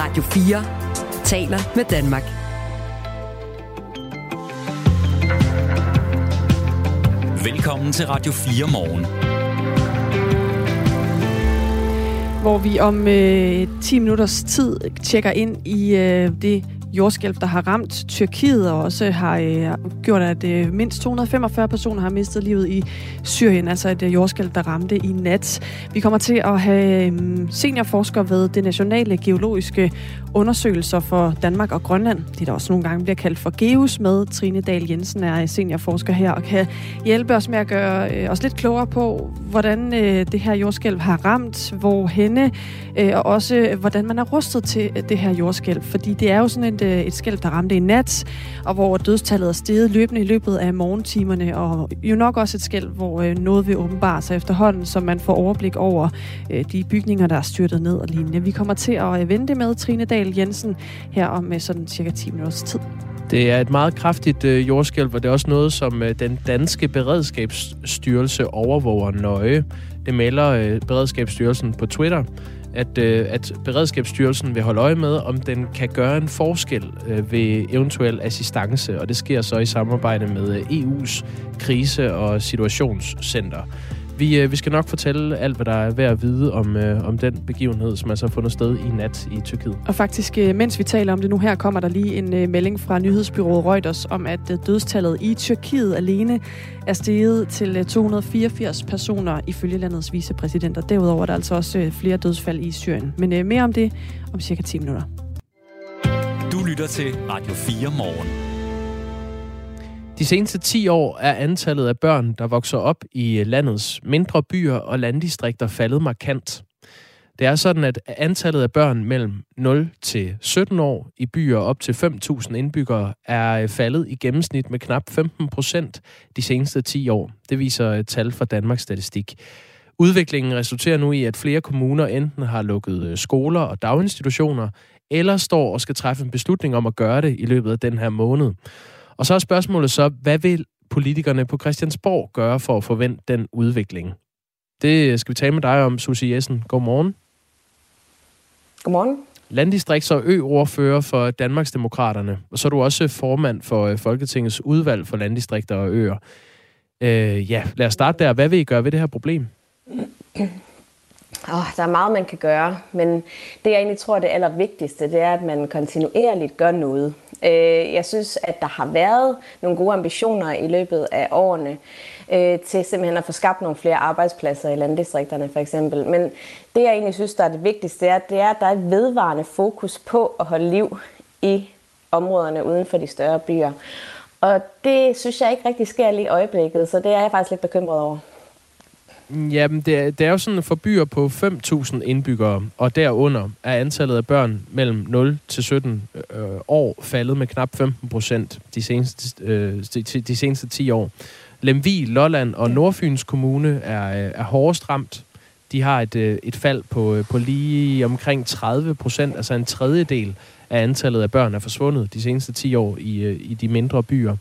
Radio 4 taler med Danmark. Velkommen til Radio 4 morgen. Hvor vi om øh, 10 minutters tid tjekker ind i øh, det jordskælv, der har ramt Tyrkiet, og også har øh, gjort, at øh, mindst 245 personer har mistet livet i Syrien, altså et øh, jordskælv, der ramte i nat. Vi kommer til at have øh, seniorforsker ved det nationale geologiske undersøgelser for Danmark og Grønland. Det der også nogle gange bliver kaldt for GEUS med. Trine Dahl Jensen er seniorforsker her og kan hjælpe os med at gøre øh, os lidt klogere på, hvordan øh, det her jordskælv har ramt, hvor henne, øh, og også øh, hvordan man er rustet til øh, det her jordskælv. Fordi det er jo sådan en et, et skælv, der ramte i nat, og hvor dødstallet er steget løbende i løbet af morgentimerne, og jo nok også et skælv, hvor øh, noget vil åbenbare sig efterhånden, så man får overblik over øh, de bygninger, der er styrtet ned og lignende. Vi kommer til at øh, vente med Trine Dahl Jensen her om sådan cirka 10 minutters tid. Det er et meget kraftigt øh, jordskælv, og det er også noget, som øh, den danske beredskabsstyrelse overvåger nøje. Det melder øh, Beredskabsstyrelsen på Twitter, at, øh, at Beredskabsstyrelsen vil holde øje med, om den kan gøre en forskel øh, ved eventuel assistance, og det sker så i samarbejde med øh, EU's krise- og situationscenter. Vi, øh, vi skal nok fortælle alt, hvad der er værd at vide om, øh, om den begivenhed, som altså har fundet sted i nat i Tyrkiet. Og faktisk, øh, mens vi taler om det nu her, kommer der lige en øh, melding fra nyhedsbyrået Reuters om, at øh, dødstallet i Tyrkiet alene er steget til øh, 284 personer ifølge landets vicepræsidenter. Derudover er der altså også øh, flere dødsfald i Syrien. Men øh, mere om det om cirka 10 minutter. Du lytter til Radio 4 morgen. De seneste 10 år er antallet af børn, der vokser op i øh, landets mindre byer og landdistrikter faldet markant. Det er sådan, at antallet af børn mellem 0 til 17 år i byer op til 5.000 indbyggere er øh, faldet i gennemsnit med knap 15 procent de seneste 10 år. Det viser et tal fra Danmarks Statistik. Udviklingen resulterer nu i, at flere kommuner enten har lukket skoler og daginstitutioner, eller står og skal træffe en beslutning om at gøre det i løbet af den her måned. Og så er spørgsmålet så, hvad vil politikerne på Christiansborg gøre for at forvente den udvikling? Det skal vi tale med dig om, Susie Jessen. Godmorgen. Godmorgen. Landdistrikts- og ø-ordfører for Danmarksdemokraterne, og så er du også formand for Folketingets udvalg for landdistrikter og øer. Øh, ja, lad os starte der. Hvad vil I gøre ved det her problem? Oh, der er meget, man kan gøre, men det jeg egentlig tror, det allervigtigste, det er, at man kontinuerligt gør noget. Øh, jeg synes, at der har været nogle gode ambitioner i løbet af årene øh, til simpelthen at få skabt nogle flere arbejdspladser i landdistrikterne for eksempel. Men det jeg egentlig synes, der er det vigtigste, det er, det er at der er et vedvarende fokus på at holde liv i områderne uden for de større byer. Og det synes jeg ikke rigtig sker lige i øjeblikket, så det er jeg faktisk lidt bekymret over. Jamen, det er, det er jo sådan, for byer på 5.000 indbyggere, og derunder er antallet af børn mellem 0 til 17 øh, år faldet med knap 15 procent de seneste, øh, de, de seneste 10 år. Lemvig, Lolland og Nordfyns Kommune er, er hårdest ramt. De har et, et fald på, på lige omkring 30 procent, altså en tredjedel af antallet af børn er forsvundet de seneste 10 år i, i de mindre byer.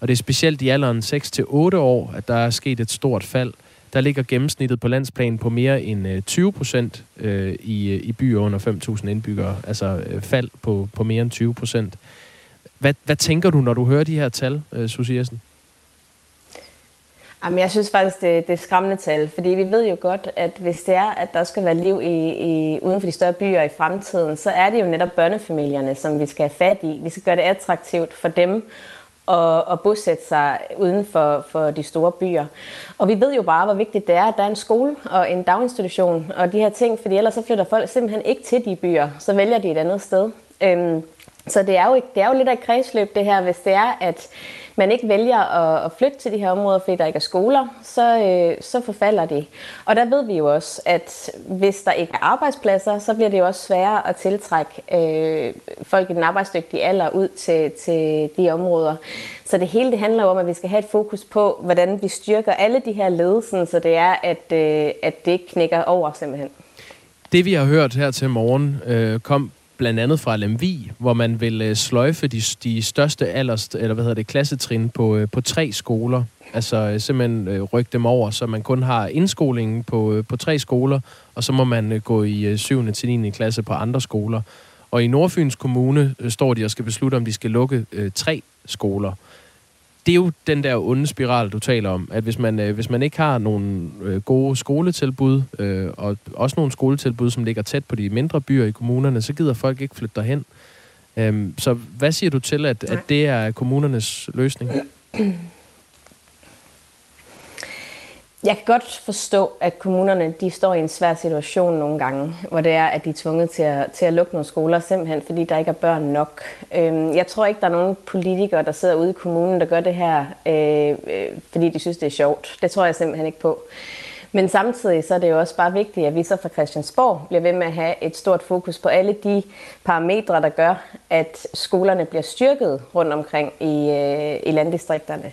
Og det er specielt i alderen 6-8 år, at der er sket et stort fald. Der ligger gennemsnittet på landsplan på mere end øh, 20 procent øh, i, øh, i byer under 5.000 indbyggere. Altså øh, fald på, på mere end 20 procent. Hvad, hvad tænker du, når du hører de her tal, øh, Susie Jessen? Jamen, jeg synes faktisk, det, det er skræmmende tal, fordi vi ved jo godt, at hvis det er, at der skal være liv i, i, uden for de større byer i fremtiden, så er det jo netop børnefamilierne, som vi skal have fat i. Vi skal gøre det attraktivt for dem at, at bosætte sig uden for, for de store byer. Og vi ved jo bare, hvor vigtigt det er, at der er en skole og en daginstitution og de her ting, fordi ellers så flytter folk simpelthen ikke til de byer, så vælger de et andet sted. Øhm, så det er, jo, det er jo lidt af et kredsløb det her, hvis det er, at man ikke vælger at, at flytte til de her områder, fordi der ikke er skoler, så, øh, så forfalder de. Og der ved vi jo også, at hvis der ikke er arbejdspladser, så bliver det jo også sværere at tiltrække øh, folk i den arbejdsdygtige alder ud til, til de områder. Så det hele det handler jo om, at vi skal have et fokus på, hvordan vi styrker alle de her ledelsen, så det er, at, øh, at det ikke knækker over simpelthen. Det vi har hørt her til morgen øh, kom blandt andet fra Lemvi, hvor man vil øh, sløjfe de, de største alders, eller hvad hedder det, klassetrin på, øh, på tre skoler. Altså øh, simpelthen øh, rykke dem over, så man kun har indskolingen på, øh, på tre skoler, og så må man øh, gå i øh, 7. til 9. klasse på andre skoler. Og i Nordfyns Kommune øh, står de og skal beslutte, om de skal lukke øh, tre skoler. Det er jo den der onde spiral, du taler om, at hvis man, øh, hvis man ikke har nogle øh, gode skoletilbud, øh, og også nogle skoletilbud, som ligger tæt på de mindre byer i kommunerne, så gider folk ikke flytte derhen. Øhm, så hvad siger du til, at, at det er kommunernes løsning? Jeg kan godt forstå, at kommunerne de står i en svær situation nogle gange, hvor det er, at de er tvunget til at, til at lukke nogle skoler, simpelthen fordi der ikke er børn nok. Øhm, jeg tror ikke, der er nogen politikere, der sidder ude i kommunen, der gør det her, øh, øh, fordi de synes, det er sjovt. Det tror jeg simpelthen ikke på. Men samtidig så er det jo også bare vigtigt, at vi så fra Christiansborg bliver ved med at have et stort fokus på alle de parametre, der gør, at skolerne bliver styrket rundt omkring i, øh, i landdistrikterne.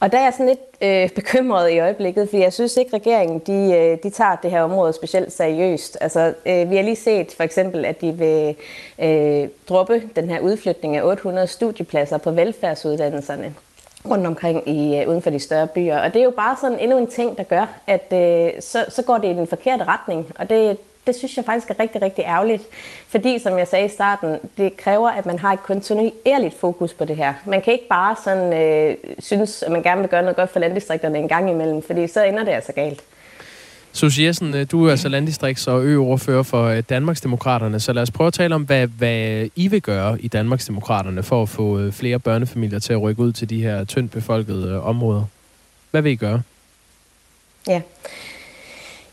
Og der er jeg sådan lidt øh, bekymret i øjeblikket, fordi jeg synes ikke, at regeringen de, øh, de tager det her område specielt seriøst. Altså, øh, vi har lige set for eksempel, at de vil øh, droppe den her udflytning af 800 studiepladser på velfærdsuddannelserne rundt omkring i, øh, uden for de større byer. Og det er jo bare sådan endnu en ting, der gør, at øh, så, så går det i den forkerte retning. Og det, det synes jeg faktisk er rigtig, rigtig ærgerligt. Fordi, som jeg sagde i starten, det kræver, at man har et kontinuerligt fokus på det her. Man kan ikke bare sådan øh, synes, at man gerne vil gøre noget godt for landdistrikterne en gang imellem, fordi så ender det altså galt. Susie Jessen, øh, du er altså landdistrikts- og ø-ordfører for øh, Danmarksdemokraterne, så lad os prøve at tale om, hvad, hvad I vil gøre i Danmarksdemokraterne for at få øh, flere børnefamilier til at rykke ud til de her tyndt befolkede områder. Hvad vil I gøre? Ja.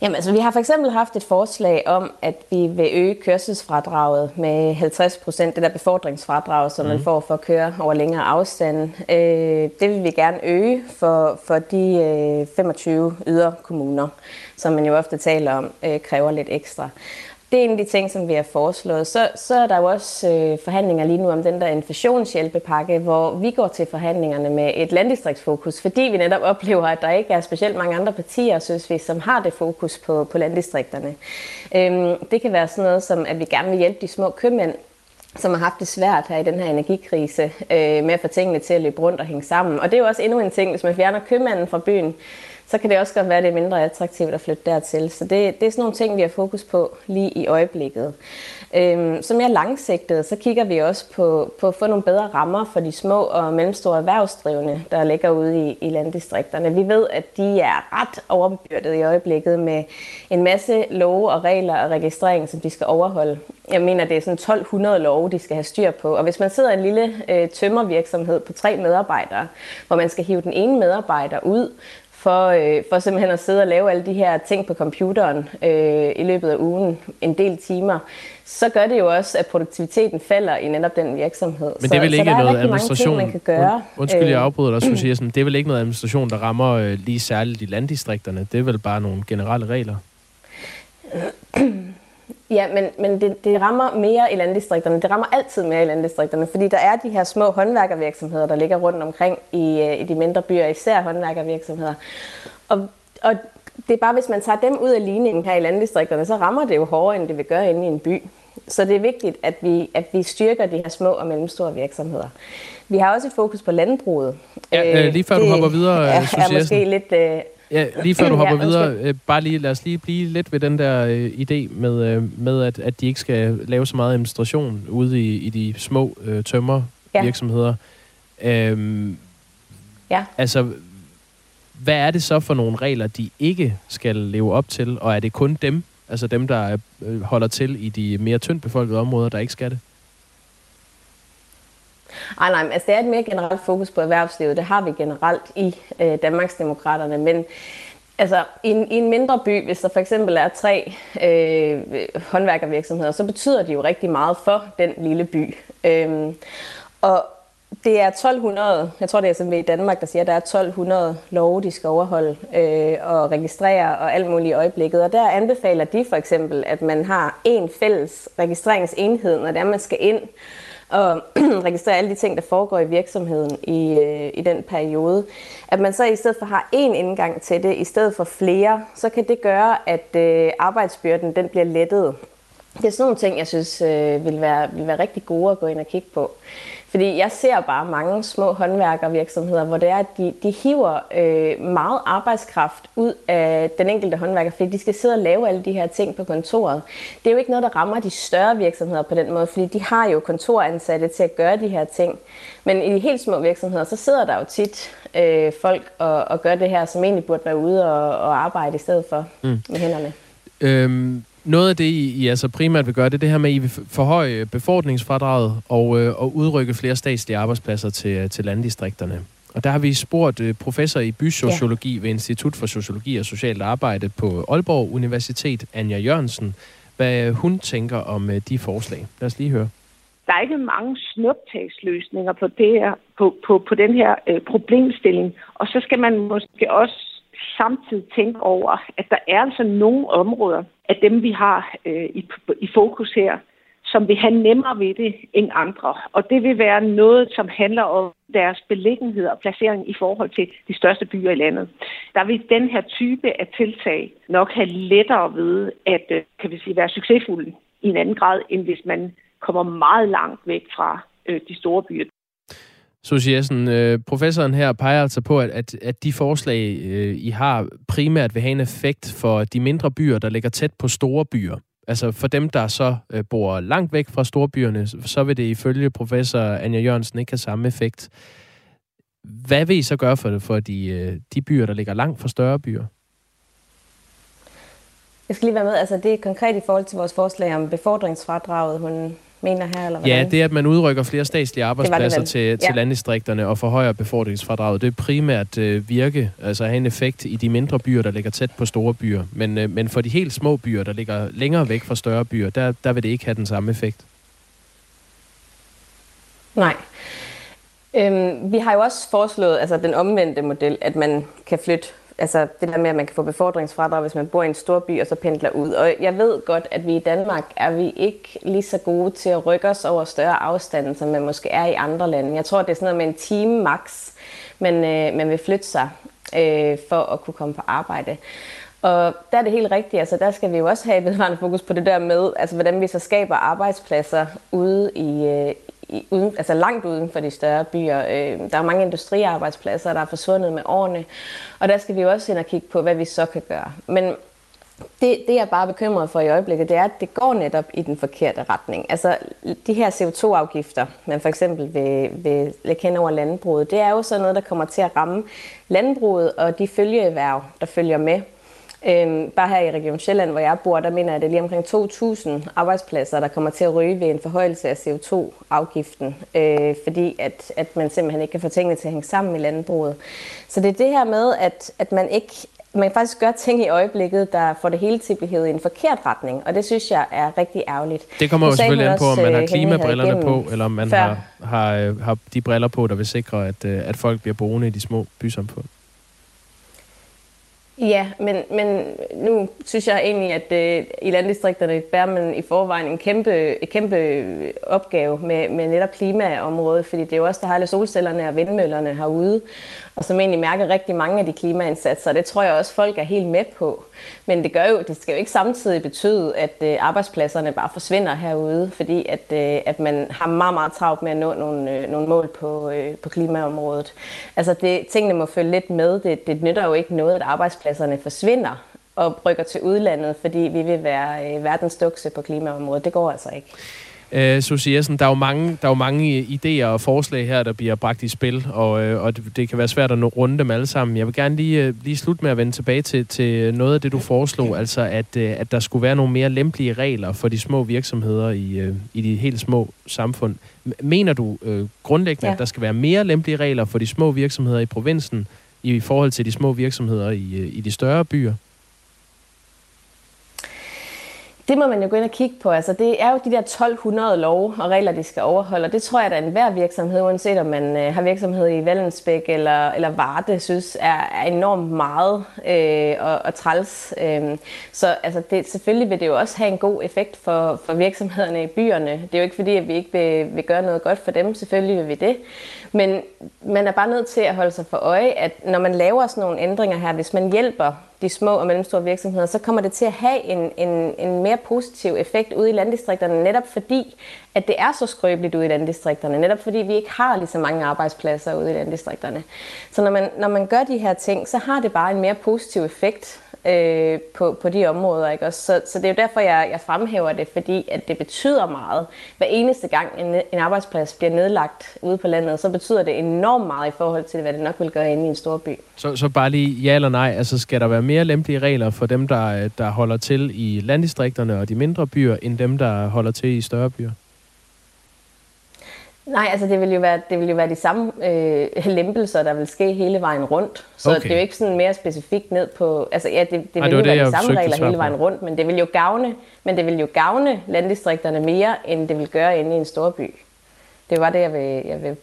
Jamen, altså, vi har for eksempel haft et forslag om, at vi vil øge kørselsfradraget med 50 procent, det der befordringsfradrag, som mm. man mhm. får for at køre over længere afstand. Øh, det vil vi gerne øge for, for de øh, 25 yderkommuner, som man jo ofte taler om, øh, kræver lidt ekstra. Det er en af de ting, som vi har foreslået. Så, så er der jo også øh, forhandlinger lige nu om den der inflationshjælpepakke, hvor vi går til forhandlingerne med et landdistriktsfokus, fordi vi netop oplever, at der ikke er specielt mange andre partier, synes vi, som har det fokus på, på landdistrikterne. Øhm, det kan være sådan noget som, at vi gerne vil hjælpe de små købmænd som har haft det svært her i den her energikrise øh, med at få tingene til at løbe rundt og hænge sammen. Og det er jo også endnu en ting, hvis man fjerner købmanden fra byen, så kan det også godt være, at det er mindre attraktivt at flytte dertil. Så det, det er sådan nogle ting, vi har fokus på lige i øjeblikket. Øhm, som er langsigtet, så kigger vi også på, på at få nogle bedre rammer for de små og mellemstore erhvervsdrivende, der ligger ude i, i landdistrikterne. Vi ved, at de er ret overbyrdet i øjeblikket med en masse love og regler og registrering, som de skal overholde. Jeg mener, det er sådan 1200 love, de skal have styr på. Og hvis man sidder i en lille øh, tømmervirksomhed på tre medarbejdere, hvor man skal hive den ene medarbejder ud, for, øh, for simpelthen at sidde og lave alle de her ting på computeren øh, i løbet af ugen en del timer, så gør det jo også, at produktiviteten falder i netop den virksomhed. Men det er vel ikke så, noget administration? Ting, man kan gøre. Undskyld, jeg øh, afbryder dig, så det er vel ikke noget administration, der rammer øh, lige særligt i landdistrikterne? Det er vel bare nogle generelle regler? Ja, men, men det, det rammer mere i landdistrikterne. Det rammer altid mere i landdistrikterne, fordi der er de her små håndværkervirksomheder, der ligger rundt omkring i, øh, i de mindre byer, især håndværkervirksomheder. Og, og det er bare, hvis man tager dem ud af ligningen her i landdistrikterne, så rammer det jo hårdere, end det vil gøre inde i en by. Så det er vigtigt, at vi, at vi styrker de her små og mellemstore virksomheder. Vi har også et fokus på landbruget. Ja, øh, lige før det, du hopper videre, er, er måske lidt... Øh, Ja, lige før du hopper ja, videre, øh, bare lige, lad os lige blive lidt ved den der øh, idé med, øh, med at, at de ikke skal lave så meget administration ude i, i de små øh, tømmervirksomheder. Ja. Øhm, ja. Altså, hvad er det så for nogle regler, de ikke skal leve op til, og er det kun dem, altså dem, der øh, holder til i de mere tyndt befolkede områder, der ikke skal det? Ej, nej, altså det er et mere generelt fokus på erhvervslivet. Det har vi generelt i øh, Danmarksdemokraterne, men altså i en, i en mindre by, hvis der for eksempel er tre øh, håndværkervirksomheder, så betyder det jo rigtig meget for den lille by. Øhm, og det er 1200, jeg tror det er sådan i Danmark, der siger, at der er 1200 love, de skal overholde øh, og registrere og alt muligt i øjeblikket. Og der anbefaler de for eksempel, at man har en fælles registreringsenhed, når det er, man skal ind og registrere alle de ting, der foregår i virksomheden i, øh, i den periode. At man så i stedet for har én indgang til det, i stedet for flere, så kan det gøre, at øh, arbejdsbyrden den bliver lettet. Det er sådan nogle ting, jeg synes øh, vil, være, vil være rigtig gode at gå ind og kigge på. Fordi jeg ser bare mange små håndværkervirksomheder, hvor det er, at de, de hiver øh, meget arbejdskraft ud af den enkelte håndværker, fordi de skal sidde og lave alle de her ting på kontoret. Det er jo ikke noget, der rammer de større virksomheder på den måde, fordi de har jo kontoransatte til at gøre de her ting. Men i de helt små virksomheder, så sidder der jo tit øh, folk og, og gør det her, som egentlig burde være ude og, og arbejde i stedet for mm. med hænderne. Øhm, noget af det, I, I altså primært vil gøre, det er det her med, at I vil forhøje befordringsfradraget og, øh, og udrykke flere statslige arbejdspladser til, til landdistrikterne. Og der har vi spurgt øh, professor i bysociologi ja. ved Institut for Sociologi og Socialt Arbejde på Aalborg Universitet, Anja Jørgensen, hvad hun tænker om øh, de forslag. Lad os lige høre. Der er ikke mange snuptagsløsninger på, det her, på, på, på den her øh, problemstilling. Og så skal man måske også samtidig tænke over, at der er altså nogle områder af dem, vi har øh, i, i fokus her, som vil have nemmere ved det end andre. Og det vil være noget, som handler om deres beliggenhed og placering i forhold til de største byer i landet. Der vil den her type af tiltag nok have lettere ved at øh, kan vi sige, være succesfulde i en anden grad, end hvis man kommer meget langt væk fra øh, de store byer. Susie Jessen, øh, professoren her peger altså på, at, at, at de forslag, øh, I har, primært vil have en effekt for de mindre byer, der ligger tæt på store byer. Altså for dem, der så øh, bor langt væk fra storbyerne, så vil det ifølge professor Anja Jørgensen ikke have samme effekt. Hvad vil I så gøre for, det, for de, øh, de byer, der ligger langt fra større byer? Jeg skal lige være med. Altså det er konkret i forhold til vores forslag om befordringsfradraget, hun mener her, eller hvordan? Ja, det er, at man udrykker flere statslige arbejdspladser det det til, til ja. landdistrikterne og forhøjer befordringsfradraget. Det er primært øh, virke, altså have en effekt i de mindre byer, der ligger tæt på store byer. Men, øh, men for de helt små byer, der ligger længere væk fra større byer, der, der vil det ikke have den samme effekt. Nej. Øhm, vi har jo også foreslået altså den omvendte model, at man kan flytte altså det der med, at man kan få befordringsfradrag, hvis man bor i en stor by og så pendler ud. Og jeg ved godt, at vi i Danmark er vi ikke lige så gode til at rykke os over større afstande, som man måske er i andre lande. Jeg tror, det er sådan noget med en time max, men øh, man vil flytte sig øh, for at kunne komme på arbejde. Og der er det helt rigtigt, altså der skal vi jo også have vedvarende fokus på det der med, altså hvordan vi så skaber arbejdspladser ude i, øh, i, uden, altså langt uden for de større byer. Øh, der er mange industriarbejdspladser, der er forsvundet med årene, og der skal vi jo også ind og kigge på, hvad vi så kan gøre. Men det, det jeg er bare bekymret for i øjeblikket, det er, at det går netop i den forkerte retning. Altså de her CO2-afgifter, man for eksempel vil, vil lægge hen over landbruget, det er jo sådan noget, der kommer til at ramme landbruget og de følgeerhverv, der følger med. Øhm, bare her i Region Sjælland, hvor jeg bor, der mener jeg, at det er lige omkring 2.000 arbejdspladser, der kommer til at ryge ved en forhøjelse af CO2-afgiften, øh, fordi at, at man simpelthen ikke kan få tingene til at hænge sammen i landbruget. Så det er det her med, at, at man ikke man faktisk gøre ting i øjeblikket, der får det hele til at i en forkert retning, og det synes jeg er rigtig ærgerligt. Det kommer jo selvfølgelig an på, om man har øh, klimabrillerne på, eller om man har, har, øh, har de briller på, der vil sikre, at, øh, at folk bliver boende i de små bysamfund. Ja, men, men nu synes jeg egentlig, at øh, i landdistrikterne bærer man i forvejen en kæmpe, en kæmpe opgave med, med netop klimaområdet, fordi det er jo også der har alle solcellerne og vindmøllerne herude og som egentlig mærker rigtig mange af de klimaindsatser. Det tror jeg også, folk er helt med på. Men det, gør jo, det skal jo ikke samtidig betyde, at øh, arbejdspladserne bare forsvinder herude, fordi at, øh, at man har meget, meget travlt med at nå nogle, øh, nogle mål på, på klimaområdet. Altså det, tingene må følge lidt med. Det, det nytter jo ikke noget, at arbejdspladserne forsvinder og rykker til udlandet, fordi vi vil være verdens dukse på klimaområdet. Det går altså ikke. Uh, Susie Jessen, der er, jo mange, der er jo mange idéer og forslag her, der bliver bragt i spil, og, uh, og det, det kan være svært at nå runde dem alle sammen. Jeg vil gerne lige, uh, lige slutte med at vende tilbage til, til noget af det, du foreslog, altså at, uh, at der skulle være nogle mere lempelige regler for de små virksomheder i, uh, i de helt små samfund. Mener du uh, grundlæggende, ja. at der skal være mere lempelige regler for de små virksomheder i provinsen i forhold til de små virksomheder i, uh, i de større byer? Det må man jo gå ind og kigge på. Altså, det er jo de der 1200 lov og regler, de skal overholde. Og det tror jeg, at enhver virksomhed, uanset om man øh, har virksomhed i Vallensbæk eller, eller Varde, synes er, er enormt meget øh, og, og træls. Øh, så altså, det, selvfølgelig vil det jo også have en god effekt for, for virksomhederne i byerne. Det er jo ikke fordi, at vi ikke vil, vil gøre noget godt for dem. Selvfølgelig vil vi det. Men man er bare nødt til at holde sig for øje, at når man laver sådan nogle ændringer her, hvis man hjælper de små og mellemstore virksomheder, så kommer det til at have en, en, en mere positiv effekt ude i landdistrikterne, netop fordi, at det er så skrøbeligt ude i landdistrikterne, netop fordi vi ikke har lige så mange arbejdspladser ude i landdistrikterne. Så når man, når man gør de her ting, så har det bare en mere positiv effekt øh, på, på de områder. Ikke? Også, så, så det er jo derfor, jeg, jeg fremhæver det, fordi at det betyder meget. Hver eneste gang en, en arbejdsplads bliver nedlagt ude på landet, så betyder det enormt meget i forhold til, hvad det nok vil gøre inde i en stor by. Så, så bare lige ja eller nej, altså skal der være mere lempelige regler for dem, der, der holder til i landdistrikterne og de mindre byer, end dem, der holder til i større byer? Nej, altså det vil jo være, det vil jo være de samme øh, lempelser, der vil ske hele vejen rundt. Så okay. det er jo ikke sådan mere specifikt ned på... Altså ja, det, det vil jo være de samme regler hele vejen rundt, men det vil jo gavne, men det vil jo gavne landdistrikterne mere, end det vil gøre inde i en stor by. Det var det, jeg vil, jeg vil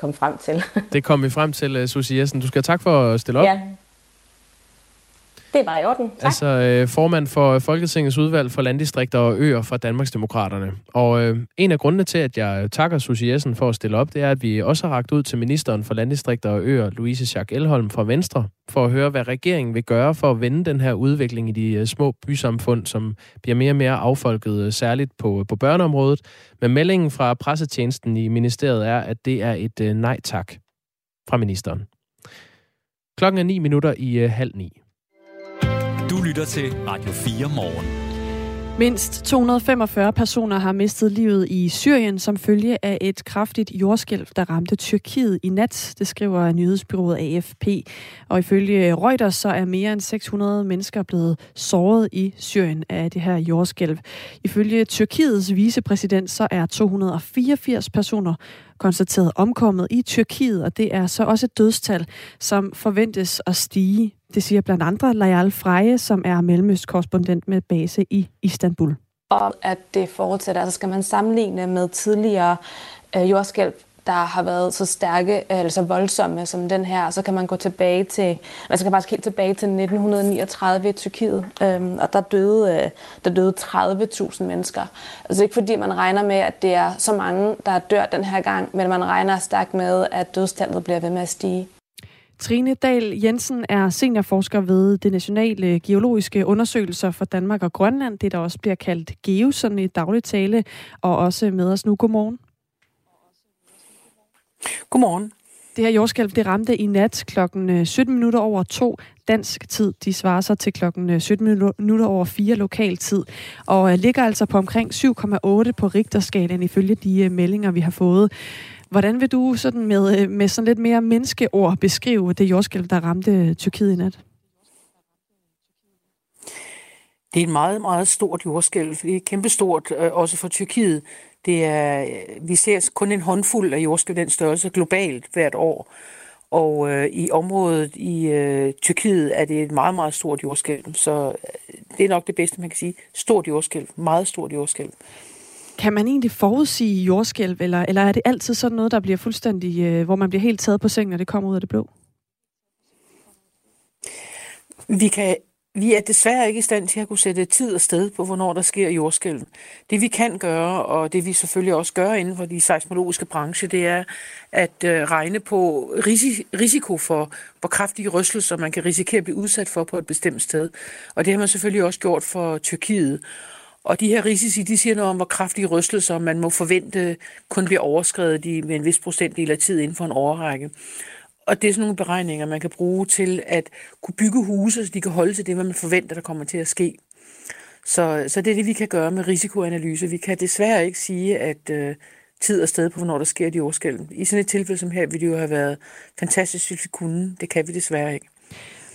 komme frem til. det kom vi frem til, uh, Susie Jessen. Du skal have tak for at stille op. Ja, det var i orden. Tak. Altså øh, formand for øh, Folketingets udvalg for landdistrikter og øer fra Danmarksdemokraterne. Og øh, en af grundene til, at jeg øh, takker Susie Jessen for at stille op, det er, at vi også har ragt ud til ministeren for landdistrikter og øer, Louise Schack Elholm fra Venstre, for at høre, hvad regeringen vil gøre for at vende den her udvikling i de små bysamfund, som bliver mere og mere affolket, særligt på, på børneområdet. Men meldingen fra pressetjenesten i ministeriet er, at det er et øh, nej tak fra ministeren. Klokken er 9 minutter i øh, halv 9 lytter til Radio 4 morgen. Mindst 245 personer har mistet livet i Syrien som følge af et kraftigt jordskælv, der ramte Tyrkiet i nat, det skriver nyhedsbyrået AFP. Og ifølge Reuters så er mere end 600 mennesker blevet såret i Syrien af det her jordskælv. Ifølge Tyrkiets vicepræsident så er 284 personer konstateret omkommet i Tyrkiet, og det er så også et dødstal, som forventes at stige. Det siger blandt andre Layal Freje, som er mellemøstkorrespondent med base i Istanbul. Og at det fortsætter, altså skal man sammenligne med tidligere øh, jordskælv, der har været så stærke, øh, eller så voldsomme som den her, så kan man gå tilbage til, man skal faktisk helt tilbage til 1939 i Tyrkiet, øhm, og der døde, øh, der døde 30.000 mennesker. Altså ikke fordi man regner med, at det er så mange, der dør den her gang, men man regner stærkt med, at dødstallet bliver ved med at stige. Trine Dahl Jensen er seniorforsker ved det nationale geologiske undersøgelser for Danmark og Grønland, det der også bliver kaldt GEO, sådan i daglig tale, og også med os nu. Godmorgen. Godmorgen. Det her jordskælv, det ramte i nat klokken 17 øh, minutter over to dansk tid. De svarer sig til klokken 17 øh, minutter over 4 lokal tid. Og øh, ligger altså på omkring 7,8 på Richterskalaen ifølge de meldinger, vi har fået. Hvordan vil du sådan med, øh, med sådan lidt mere menneskeord beskrive det jordskælv, der ramte øh, Tyrkiet i nat? Det er et meget, meget stort jordskælv. Det er kæmpestort, øh, også for Tyrkiet. Det er, vi ser kun en håndfuld af jordskælv den størrelse globalt hvert år. Og øh, i området i øh, Tyrkiet er det et meget, meget stort jordskælv. Så det er nok det bedste, man kan sige. Stort jordskælv. Meget stort jordskælv. Kan man egentlig forudsige jordskælv, eller, eller er det altid sådan noget, der bliver fuldstændig, øh, hvor man bliver helt taget på sengen, når det kommer ud af det blå? Vi kan vi er desværre ikke i stand til at kunne sætte tid og sted på, hvornår der sker jordskælv. Det vi kan gøre, og det vi selvfølgelig også gør inden for de seismologiske branche, det er at øh, regne på risiko for, hvor kraftige rystelser man kan risikere at blive udsat for på et bestemt sted. Og det har man selvfølgelig også gjort for Tyrkiet. Og de her risici, de siger noget om, hvor kraftige rystelser man må forvente kun bliver overskrevet i, med en vis procentdel af tid inden for en overrække. Og det er sådan nogle beregninger, man kan bruge til at kunne bygge huse, så de kan holde til det, hvad man forventer, der kommer til at ske. Så, så det er det, vi kan gøre med risikoanalyse. Vi kan desværre ikke sige, at øh, tid og sted på, hvornår der sker de jordskælv. I sådan et tilfælde som her, ville det jo have været fantastisk, hvis vi kunne. Det kan vi desværre ikke.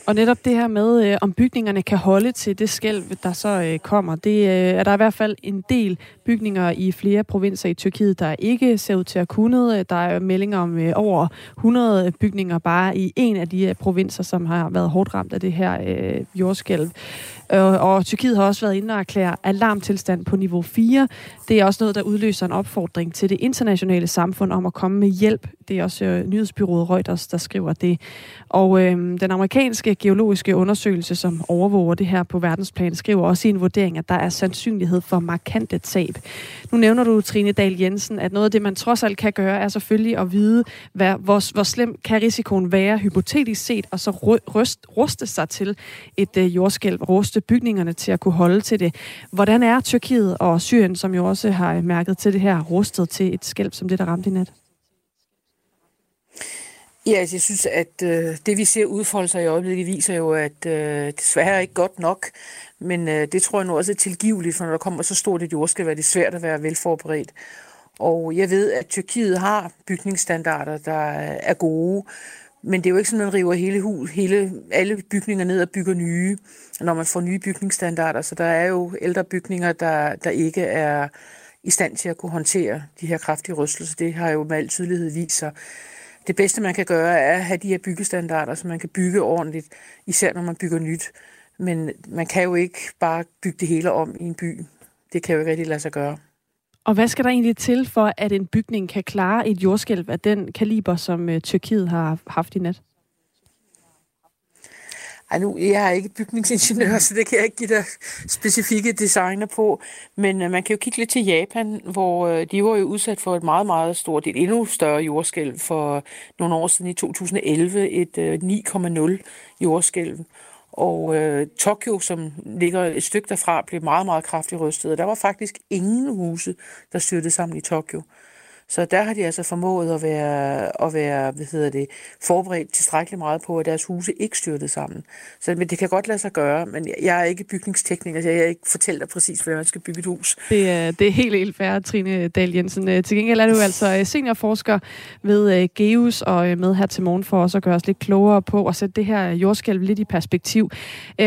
Og netop det her med, øh, om bygningerne kan holde til det skælv, der så øh, kommer, det øh, er der i hvert fald en del bygninger i flere provinser i Tyrkiet, der ikke ser ud til at kunne. Øh, der er meldinger om øh, over 100 bygninger bare i en af de øh, provinser, som har været hårdt ramt af det her øh, jordskælv. Øh, og Tyrkiet har også været inde og erklære alarmtilstand på niveau 4. Det er også noget, der udløser en opfordring til det internationale samfund om at komme med hjælp. Det er også øh, nyhedsbyrået Reuters, der skriver det. Og øh, den amerikanske geologiske undersøgelse, som overvåger det her på verdensplan, skriver også i en vurdering, at der er sandsynlighed for markante tab. Nu nævner du, Trine Dahl Jensen, at noget af det, man trods alt kan gøre, er selvfølgelig at vide, hvad, hvor, hvor slem kan risikoen være hypotetisk set, og så rust, ruste sig til et øh, jordskælv, ruste bygningerne til at kunne holde til det. Hvordan er Tyrkiet og Syrien, som jo også har mærket til det her, rustet til et skælv som det, der ramte i nat? Ja, altså, jeg synes, at øh, det vi ser udfolde sig i øjeblikket, viser jo, at øh, desværre er ikke godt nok. Men øh, det tror jeg nu også er tilgiveligt, for når der kommer så stort et jordskælv, er det svært at være velforberedt. Og jeg ved, at Tyrkiet har bygningsstandarder, der er gode, men det er jo ikke sådan, at man river hele, hus, hele alle bygninger ned og bygger nye, når man får nye bygningsstandarder. Så der er jo ældre bygninger, der, der ikke er i stand til at kunne håndtere de her kraftige rystelser. Det har jo med al tydelighed vist sig. Det bedste, man kan gøre, er at have de her byggestandarder, så man kan bygge ordentligt, især når man bygger nyt. Men man kan jo ikke bare bygge det hele om i en by. Det kan jo ikke rigtig lade sig gøre. Og hvad skal der egentlig til for, at en bygning kan klare et jordskælv af den kaliber, som øh, Tyrkiet har haft i nat? Ej, nu, jeg er ikke bygningsingeniør, så det kan jeg ikke give dig specifikke designer på. Men øh, man kan jo kigge lidt til Japan, hvor øh, de var jo udsat for et meget, meget stort, et endnu større jordskælv for nogle år siden i 2011, et øh, 9,0 jordskælv. Og øh, Tokyo, som ligger et stykke derfra, blev meget, meget kraftigt rystet. Og der var faktisk ingen huse, der styrtede sammen i Tokyo. Så der har de altså formået at være, at være hvad hedder det, forberedt tilstrækkeligt meget på, at deres huse ikke styrtede sammen. Så men det kan godt lade sig gøre, men jeg er ikke bygningstekniker, så jeg kan ikke fortælle dig præcis, hvordan man skal bygge et hus. Det er, det er helt, helt fair, Trine Dahl Jensen. Øh, til gengæld er du altså øh, seniorforsker ved øh, GEUS og med her til morgen for os at gøre os lidt klogere på at sætte det her jordskælv lidt i perspektiv.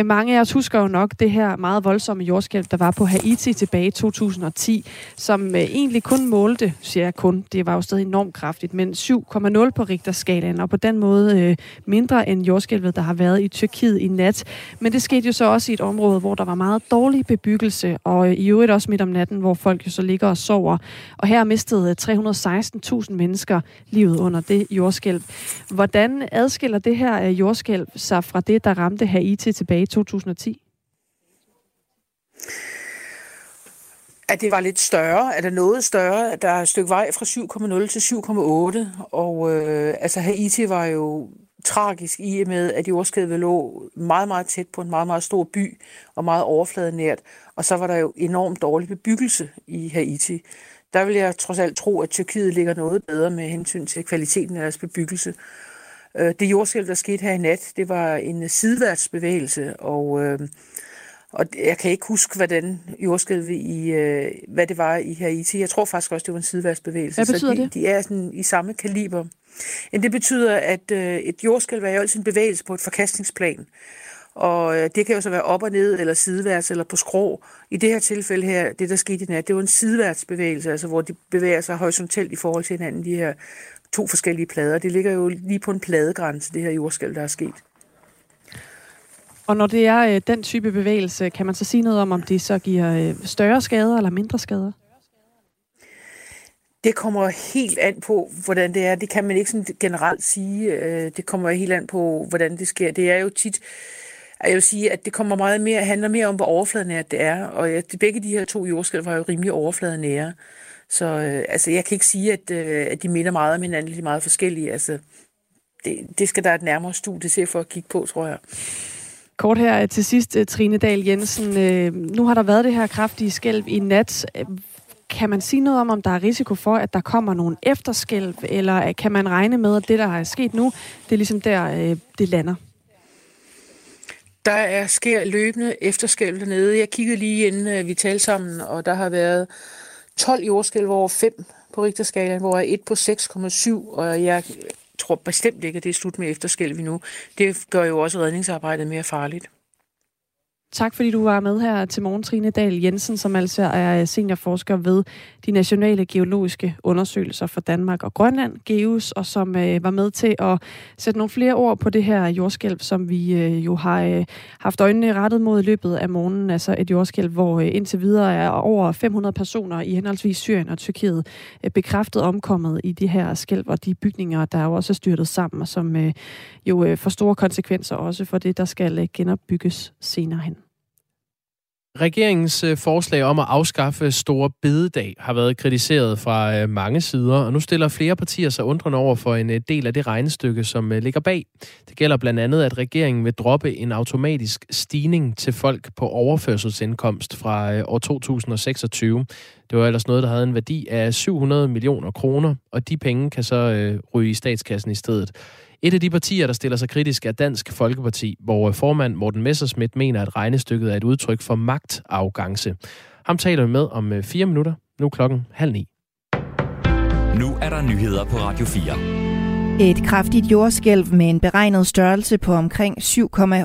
Mange af os husker jo nok det her meget voldsomme jordskælv, der var på Haiti tilbage i 2010, som egentlig kun målte, siger jeg kun, kun. Det var jo stadig enormt kraftigt, men 7,0 på Richterskalaen, og på den måde øh, mindre end jordskælvet, der har været i Tyrkiet i nat. Men det skete jo så også i et område, hvor der var meget dårlig bebyggelse, og øh, i øvrigt også midt om natten, hvor folk jo så ligger og sover. Og her mistede øh, 316.000 mennesker livet under det jordskælv. Hvordan adskiller det her øh, jordskælv sig fra det, der ramte Haiti tilbage i 2010? At det var lidt større, at der noget større, at der er et stykke vej fra 7,0 til 7,8, og øh, altså Haiti var jo tragisk i og med, at jordskælvet lå meget, meget tæt på en meget, meget stor by og meget overfladenært, og så var der jo enormt dårlig bebyggelse i Haiti. Der vil jeg trods alt tro, at Tyrkiet ligger noget bedre med hensyn til kvaliteten af deres bebyggelse. Øh, det jordskælv, der skete her i nat, det var en sideværtsbevægelse, og øh, og jeg kan ikke huske, hvordan jordskælvet i, øh, hvad det var i Haiti. Jeg tror faktisk også, det var en sideværtsbevægelse. Hvad betyder så de, det? De er sådan i samme kaliber. Men det betyder, at øh, et jordskælv er jo altid en bevægelse på et forkastningsplan. Og øh, det kan jo så være op og ned, eller sideværts, eller på skrå. I det her tilfælde her, det der skete i nat, det var en sideværtsbevægelse, altså hvor de bevæger sig horisontalt i forhold til hinanden, de her to forskellige plader. Det ligger jo lige på en pladegrænse, det her jordskælv, der er sket. Og når det er øh, den type bevægelse, kan man så sige noget om, om det så giver øh, større skader eller mindre skader? Det kommer helt an på, hvordan det er. Det kan man ikke sådan generelt sige. Øh, det kommer helt an på, hvordan det sker. Det er jo tit, jeg vil sige, at det kommer meget mere, handler mere om, hvor overfladenært det er. Og begge de her to jordskælv var jo rimelig overfladenære. Så øh, altså, jeg kan ikke sige, at, øh, at de minder meget om hinanden, de er meget forskellige. Altså, det, det skal der et nærmere studie til for at kigge på, tror jeg. Kort her til sidst, øh, Trine Dahl Jensen. Øh, nu har der været det her kraftige skælv i nat. Kan man sige noget om, om der er risiko for, at der kommer nogle efterskælv, eller øh, kan man regne med, at det, der er sket nu, det er ligesom der, det lander? Der er sker løbende efterskælv dernede. Jeg kiggede lige inden vi talte sammen, og der har været 12 jordskælv over 5 på Richterskalaen, hvor er 1 på 6,7, og jeg tror bestemt ikke, at det er slut med efterskælv nu. Det gør jo også redningsarbejdet mere farligt. Tak fordi du var med her til morgen, Trine Dahl Jensen, som altså er seniorforsker ved de nationale geologiske undersøgelser for Danmark og Grønland, GEUS, og som øh, var med til at sætte nogle flere ord på det her jordskælv, som vi øh, jo har øh, haft øjnene rettet mod i løbet af morgenen. Altså et jordskælv, hvor øh, indtil videre er over 500 personer i henholdsvis Syrien og Tyrkiet øh, bekræftet omkommet i de her skælv og de bygninger, der jo også er styrtet sammen, og som øh, jo øh, får store konsekvenser også for det, der skal øh, genopbygges senere hen. Regeringens øh, forslag om at afskaffe store bededag har været kritiseret fra øh, mange sider, og nu stiller flere partier sig undrende over for en øh, del af det regnestykke, som ligger bag. Det gælder blandt andet, at regeringen vil droppe en automatisk stigning til folk på overførselsindkomst fra år 2026. Det var ellers noget, der havde en værdi af 700 millioner kroner, og de penge kan så ryge i statskassen i stedet. Et af de partier, der stiller sig kritisk, er Dansk Folkeparti, hvor formand Morten Messerschmidt mener, at regnestykket er et udtryk for magtafgangse. Ham taler vi med om øh, fire minutter. Nu klokken halv ni. Nu er der nyheder på Radio 4. Et kraftigt jordskælv med en beregnet størrelse på omkring 7,8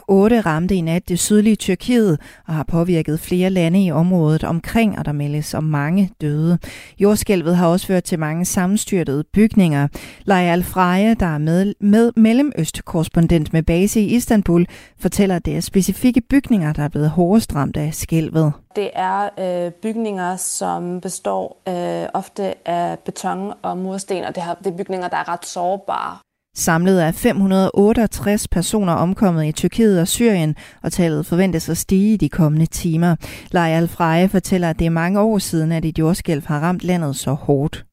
ramte i nat det sydlige Tyrkiet og har påvirket flere lande i området omkring, og der meldes om mange døde. Jordskælvet har også ført til mange sammenstyrtede bygninger. Leia Al-Freje, der er med, med mellemøstkorrespondent med base i Istanbul, fortæller, at det er specifikke bygninger, der er blevet hårdest ramt af skælvet. Det er øh, bygninger, som består øh, ofte af beton og mursten, og det, har, det er bygninger, der er ret sårbare. Samlet er 568 personer omkommet i Tyrkiet og Syrien, og tallet forventes at stige i de kommende timer. Leia Alfreje fortæller, at det er mange år siden, at et jordskælv har ramt landet så hårdt.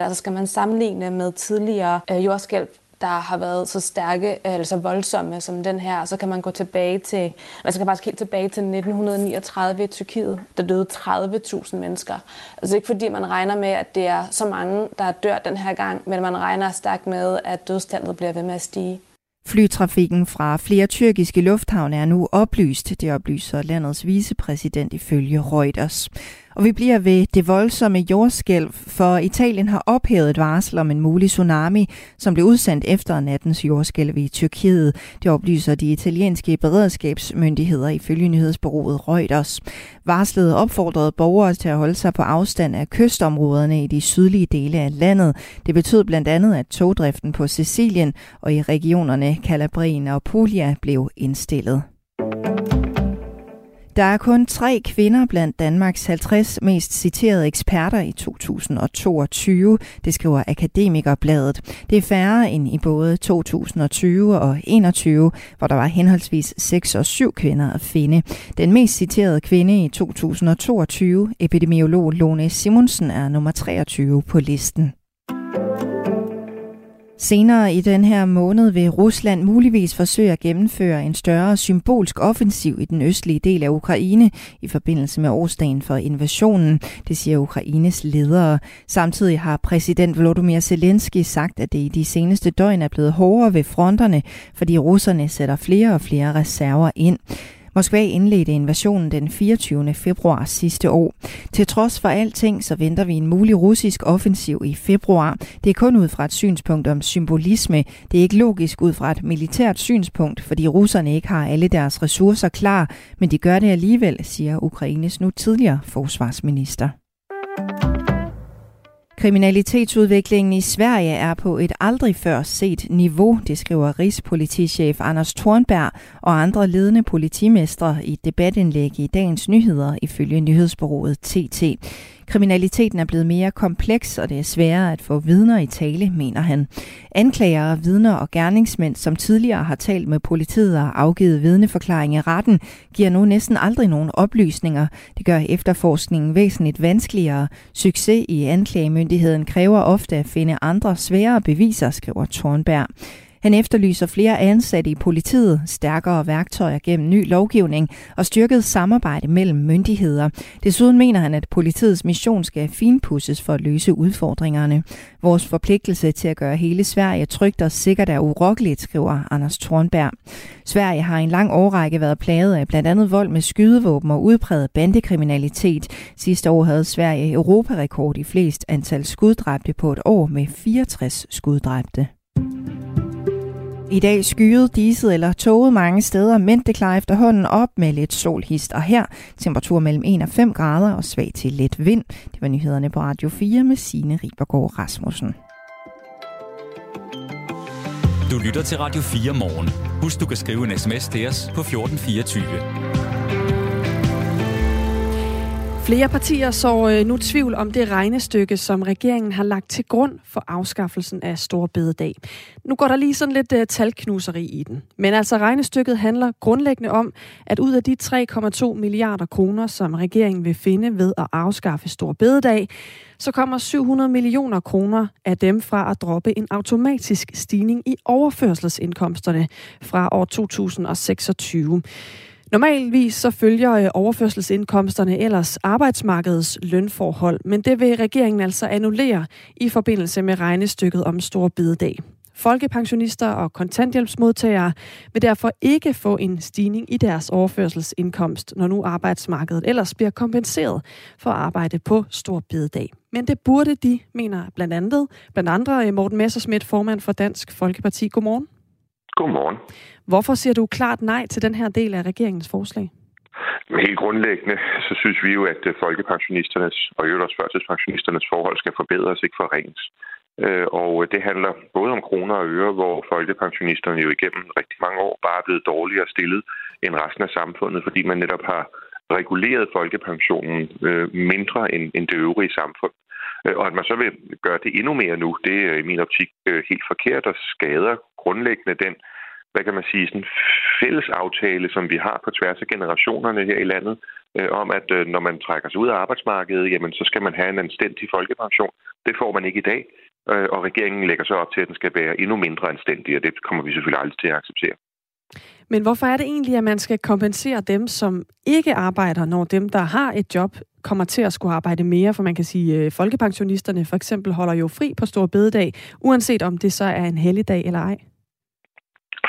Altså skal man sammenligne med tidligere øh, jordskælv der har været så stærke, øh, eller så voldsomme som den her, så kan man gå tilbage til, man skal faktisk helt tilbage til 1939 i Tyrkiet, der døde 30.000 mennesker. Altså ikke fordi man regner med, at det er så mange, der dør den her gang, men man regner stærkt med, at dødstallet bliver ved med at stige. Flytrafikken fra flere tyrkiske lufthavne er nu oplyst, det oplyser landets vicepræsident ifølge Reuters. Og vi bliver ved det voldsomme jordskælv, for Italien har ophævet et varsel om en mulig tsunami, som blev udsendt efter nattens jordskælv i Tyrkiet. Det oplyser de italienske beredskabsmyndigheder ifølge nyhedsbureauet Reuters. Varslet opfordrede borgere til at holde sig på afstand af kystområderne i de sydlige dele af landet. Det betød blandt andet, at togdriften på Sicilien og i regionerne Calabrien og Puglia blev indstillet. Der er kun tre kvinder blandt Danmarks 50 mest citerede eksperter i 2022, det skriver Akademikerbladet. Det er færre end i både 2020 og 2021, hvor der var henholdsvis 6 og 7 kvinder at finde. Den mest citerede kvinde i 2022, epidemiolog Lone Simonsen, er nummer 23 på listen. Senere i den her måned vil Rusland muligvis forsøge at gennemføre en større symbolsk offensiv i den østlige del af Ukraine i forbindelse med årsdagen for invasionen, det siger Ukraines ledere. Samtidig har præsident Volodymyr Zelensky sagt, at det i de seneste døgn er blevet hårdere ved fronterne, fordi russerne sætter flere og flere reserver ind. Moskva indledte invasionen den 24. februar sidste år. Til trods for alting, så venter vi en mulig russisk offensiv i februar. Det er kun ud fra et synspunkt om symbolisme. Det er ikke logisk ud fra et militært synspunkt, fordi russerne ikke har alle deres ressourcer klar, men de gør det alligevel, siger Ukraines nu tidligere forsvarsminister. Kriminalitetsudviklingen i Sverige er på et aldrig før set niveau, det skriver Rigspolitichef Anders Thornberg og andre ledende politimestre i et debatindlæg i dagens nyheder ifølge nyhedsbureauet TT. Kriminaliteten er blevet mere kompleks, og det er sværere at få vidner i tale, mener han. Anklager, vidner og gerningsmænd, som tidligere har talt med politiet og afgivet vidneforklaring i retten, giver nu næsten aldrig nogen oplysninger. Det gør efterforskningen væsentligt vanskeligere. Succes i anklagemyndigheden kræver ofte at finde andre svære beviser, skriver Thornberg. Han efterlyser flere ansatte i politiet, stærkere værktøjer gennem ny lovgivning og styrket samarbejde mellem myndigheder. Desuden mener han, at politiets mission skal finpusses for at løse udfordringerne. Vores forpligtelse til at gøre hele Sverige trygt og sikkert er urokkeligt, skriver Anders Thornberg. Sverige har i en lang årrække været plaget af blandt andet vold med skydevåben og udpræget bandekriminalitet. Sidste år havde Sverige europarekord i flest antal skuddræbte på et år med 64 skuddræbte. I dag skyet, diset eller tåget mange steder, men det klarer efterhånden op med lidt sol, hist og her. Temperatur mellem 1 og 5 grader og svag til let vind. Det var nyhederne på Radio 4 med Signe Ribergaard Rasmussen. Du lytter til Radio 4 morgen. Husk, du kan skrive en sms til os på 1424. Flere partier så øh, nu tvivl om det regnestykke, som regeringen har lagt til grund for afskaffelsen af Stor Bededag. Nu går der lige sådan lidt uh, talknuseri i den. Men altså regnestykket handler grundlæggende om, at ud af de 3,2 milliarder kroner, som regeringen vil finde ved at afskaffe Stor Bededag, så kommer 700 millioner kroner af dem fra at droppe en automatisk stigning i overførselsindkomsterne fra år 2026. Normalvis så følger øh, overførselsindkomsterne ellers arbejdsmarkedets lønforhold, men det vil regeringen altså annullere i forbindelse med regnestykket om stor bidedag. Folkepensionister og kontanthjælpsmodtagere vil derfor ikke få en stigning i deres overførselsindkomst, når nu arbejdsmarkedet ellers bliver kompenseret for arbejde på stor bidedag. Men det burde de, mener blandt andet, blandt andre øh, Morten Messersmith, formand for Dansk Folkeparti. Godmorgen. Godmorgen. Hvorfor siger du klart nej til den her del af regeringens forslag? Helt grundlæggende, så synes vi jo, at øh, folkepensionisternes og øvrigt også førtidspensionisternes forhold skal forbedres, ikke forringes. Øh, og øh, det handler både om kroner og øre, hvor folkepensionisterne jo igennem rigtig mange år bare er blevet dårligere stillet end resten af samfundet, fordi man netop har reguleret folkepensionen mindre end det øvrige samfund. Og at man så vil gøre det endnu mere nu, det er i min optik helt forkert og skader grundlæggende den hvad kan man sige, sådan fælles aftale, som vi har på tværs af generationerne her i landet, øh, om at øh, når man trækker sig ud af arbejdsmarkedet, jamen så skal man have en anstændig folkepension. Det får man ikke i dag, øh, og regeringen lægger så op til, at den skal være endnu mindre anstændig, og det kommer vi selvfølgelig aldrig til at acceptere. Men hvorfor er det egentlig, at man skal kompensere dem, som ikke arbejder, når dem, der har et job, kommer til at skulle arbejde mere? For man kan sige, at folkepensionisterne for eksempel holder jo fri på stor bededag, uanset om det så er en helligdag eller ej.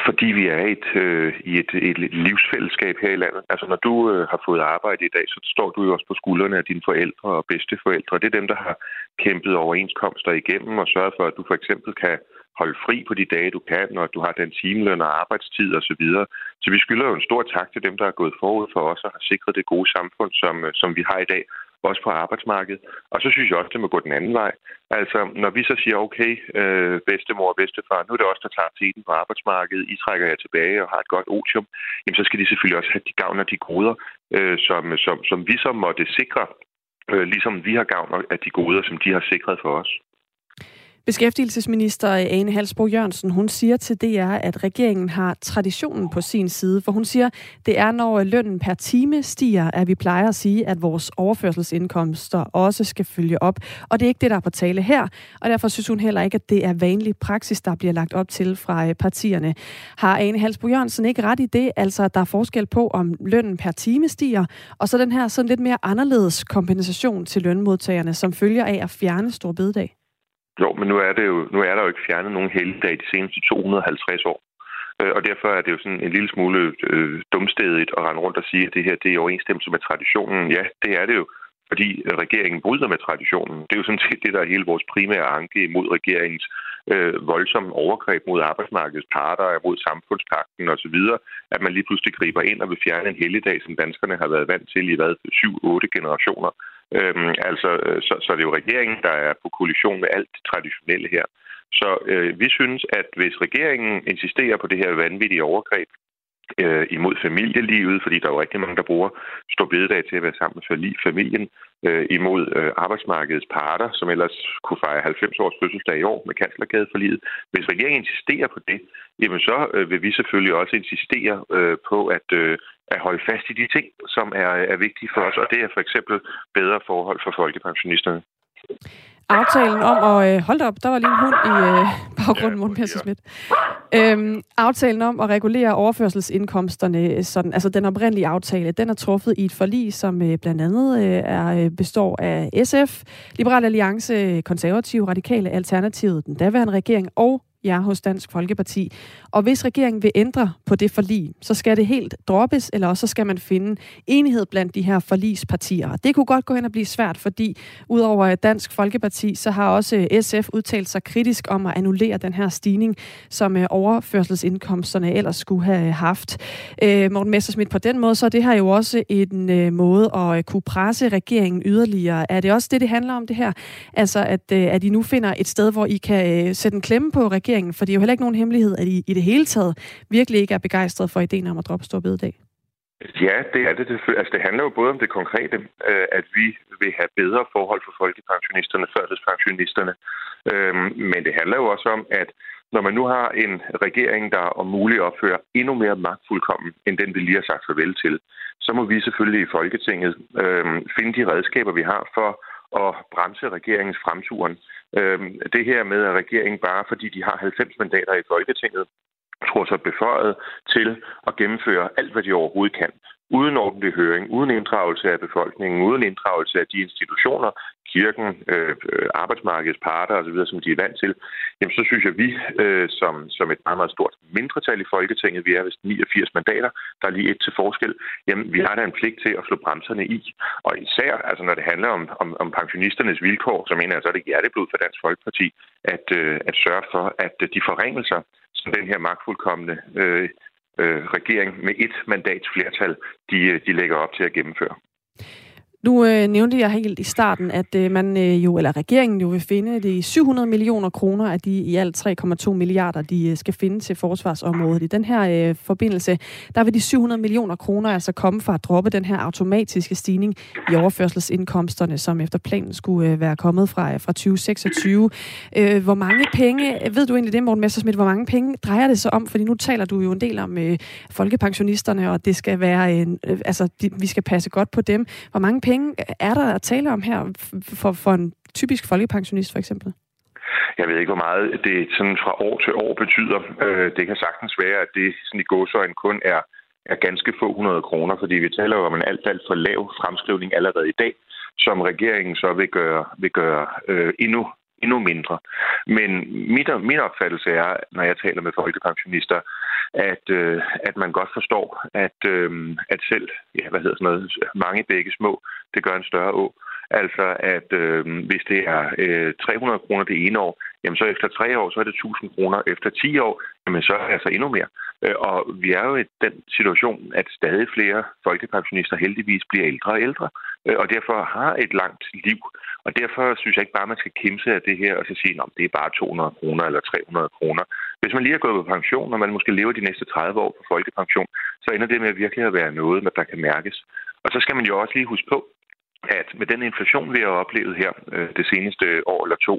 Fordi vi er et, øh, i et, et livsfællesskab her i landet. Altså når du øh, har fået arbejde i dag, så står du jo også på skuldrene af dine forældre og bedsteforældre. Det er dem, der har kæmpet overenskomster igennem og sørget for, at du for eksempel kan holde fri på de dage, du kan, når du har den timeløn og arbejdstid osv. Så, videre. så vi skylder jo en stor tak til dem, der er gået forud for os og har sikret det gode samfund, som, øh, som vi har i dag også på arbejdsmarkedet. Og så synes jeg også, det må gå den anden vej. Altså, når vi så siger, okay, øh, bedstemor og bedstefar, nu er det også der tager tiden på arbejdsmarkedet, I trækker jer tilbage og har et godt otium, jamen så skal de selvfølgelig også have de gavn og de goder, øh, som, som, som vi så måtte sikre, øh, ligesom vi har gavn af de goder, som de har sikret for os. Beskæftigelsesminister Ane Halsbro Jørgensen, hun siger til DR, at regeringen har traditionen på sin side, for hun siger, det er når øh, lønnen per time stiger, at vi plejer at sige, at vores overførselsindkomster også skal følge op. Og det er ikke det, der er på tale her, og derfor synes hun heller ikke, at det er vanlig praksis, der bliver lagt op til fra øh, partierne. Har Ane Halsbro Jørgensen ikke ret i det, altså at der er forskel på, om lønnen per time stiger, og så den her sådan lidt mere anderledes kompensation til lønmodtagerne, som følger af at fjerne stor bededag? Jo, men nu er, det jo, nu er der jo ikke fjernet nogen helligdag de seneste 250 år. Øh, og derfor er det jo sådan en lille smule øh, dumstedigt at rende rundt og sige, at det her det er i overensstemmelse med traditionen. Ja, det er det jo, fordi regeringen bryder med traditionen. Det er jo sådan set det, der er hele vores primære anke imod regeringens øh, voldsomme overgreb mod arbejdsmarkedets parter, mod samfundspakten osv., at man lige pludselig griber ind og vil fjerne en helligdag, som danskerne har været vant til i hvad, 7-8 generationer. Øhm, altså, øh, så, så det er jo regeringen, der er på kollision med alt det traditionelle her. Så øh, vi synes, at hvis regeringen insisterer på det her vanvittige overgreb øh, imod familielivet, fordi der er jo rigtig mange, der bruger stor bededag til at være sammen med familien, øh, imod øh, arbejdsmarkedets parter, som ellers kunne fejre 90 års fødselsdag i år med kanslergade for livet. Hvis regeringen insisterer på det, jamen så øh, vil vi selvfølgelig også insistere øh, på at, øh, at holde fast i de ting, som er, er vigtige for os, og det er for eksempel bedre forhold for folkepensionisterne. Aftalen om at... Øh, hold op, der var lige en hund i øh, baggrunden, Morten Messersmith. Øhm, aftalen om at regulere overførselsindkomsterne, sådan, altså den oprindelige aftale, den er truffet i et forlig, som øh, blandt andet øh, er, består af SF, Liberal Alliance, Konservative, Radikale, Alternativet, den daværende regering og jer hos Dansk Folkeparti. Og hvis regeringen vil ændre på det forlig, så skal det helt droppes, eller også så skal man finde enighed blandt de her forligspartier. Og det kunne godt gå hen og blive svært, fordi udover Dansk Folkeparti, så har også SF udtalt sig kritisk om at annullere den her stigning, som øh, overførselsindkomsterne ellers skulle have øh, haft. Øh, Morten Messersmith, på den måde, så er det her jo også en øh, måde at øh, kunne presse regeringen yderligere. Er det også det, det handler om det her? Altså, at, at I nu finder et sted, hvor I kan sætte en klemme på regeringen, for det er jo heller ikke nogen hemmelighed, at I i det hele taget virkelig ikke er begejstret for ideen om at droppe stor bededag. Ja, det er det. Altså, det handler jo både om det konkrete, øh, at vi vil have bedre forhold for folkepensionisterne, førtidspensionisterne, øhm, men det handler jo også om, at når man nu har en regering, der om muligt opfører endnu mere magtfuldkommen, end den vi lige har sagt farvel til, så må vi selvfølgelig i Folketinget øh, finde de redskaber, vi har for at bremse regeringens fremturen. Øhm, det her med, at regeringen bare fordi de har 90 mandater i Folketinget, tror sig beføjet til at gennemføre alt, hvad de overhovedet kan uden ordentlig høring, uden inddragelse af befolkningen, uden inddragelse af de institutioner, kirken, øh, øh arbejdsmarkedets parter osv., som de er vant til, jamen så synes jeg, at vi øh, som, som et meget, meget stort mindretal i Folketinget, vi er vist 89 mandater, der er lige et til forskel, jamen vi har da en pligt til at slå bremserne i. Og især, altså når det handler om, om, om pensionisternes vilkår, så mener jeg, så er det hjerteblod for Dansk Folkeparti at, øh, at sørge for, at de forringelser, som den her magtfuldkommende øh, øh, regering med et mandats flertal, de, øh, de lægger op til at gennemføre. Nu øh, nævnte jeg helt i starten, at øh, man øh, jo, eller regeringen jo vil finde de 700 millioner kroner af de i alt 3,2 milliarder, de øh, skal finde til forsvarsområdet. I den her øh, forbindelse, der vil de 700 millioner kroner altså komme fra at droppe den her automatiske stigning i overførselsindkomsterne, som efter planen skulle øh, være kommet fra, øh, fra 2026. Øh, hvor mange penge, ved du egentlig det, Morten Messersmith, hvor mange penge drejer det sig om? Fordi nu taler du jo en del om øh, folkepensionisterne, og det skal være, øh, altså de, vi skal passe godt på dem. Hvor mange penge penge er der at tale om her for, for en typisk folkepensionist for eksempel? Jeg ved ikke, hvor meget det sådan fra år til år betyder. Øh, det kan sagtens være, at det sådan i gåsøjne kun er, er ganske få hundrede kroner, fordi vi taler jo om en alt, alt for lav fremskrivning allerede i dag, som regeringen så vil gøre, vil gøre øh, endnu endnu mindre. Men mit, min opfattelse er, når jeg taler med folkepensionister, at, øh, at man godt forstår, at, øh, at selv ja, hvad hedder sådan noget, mange begge små, det gør en større å. Altså, at øh, hvis det er øh, 300 kroner det ene år, jamen så efter tre år, så er det 1000 kroner. Efter 10 år, jamen så er det altså endnu mere. Øh, og vi er jo i den situation, at stadig flere folkepensionister heldigvis bliver ældre og ældre, øh, Øh, og derfor har et langt liv. Og derfor synes jeg ikke bare, at man skal kimse af det her og så sige, at det er bare 200 kroner eller 300 kroner. Hvis man lige er gået på pension, og man måske lever de næste 30 år på folkepension, så ender det med virkelig at være noget, der kan mærkes. Og så skal man jo også lige huske på, at med den inflation, vi har oplevet her øh, det seneste år eller to,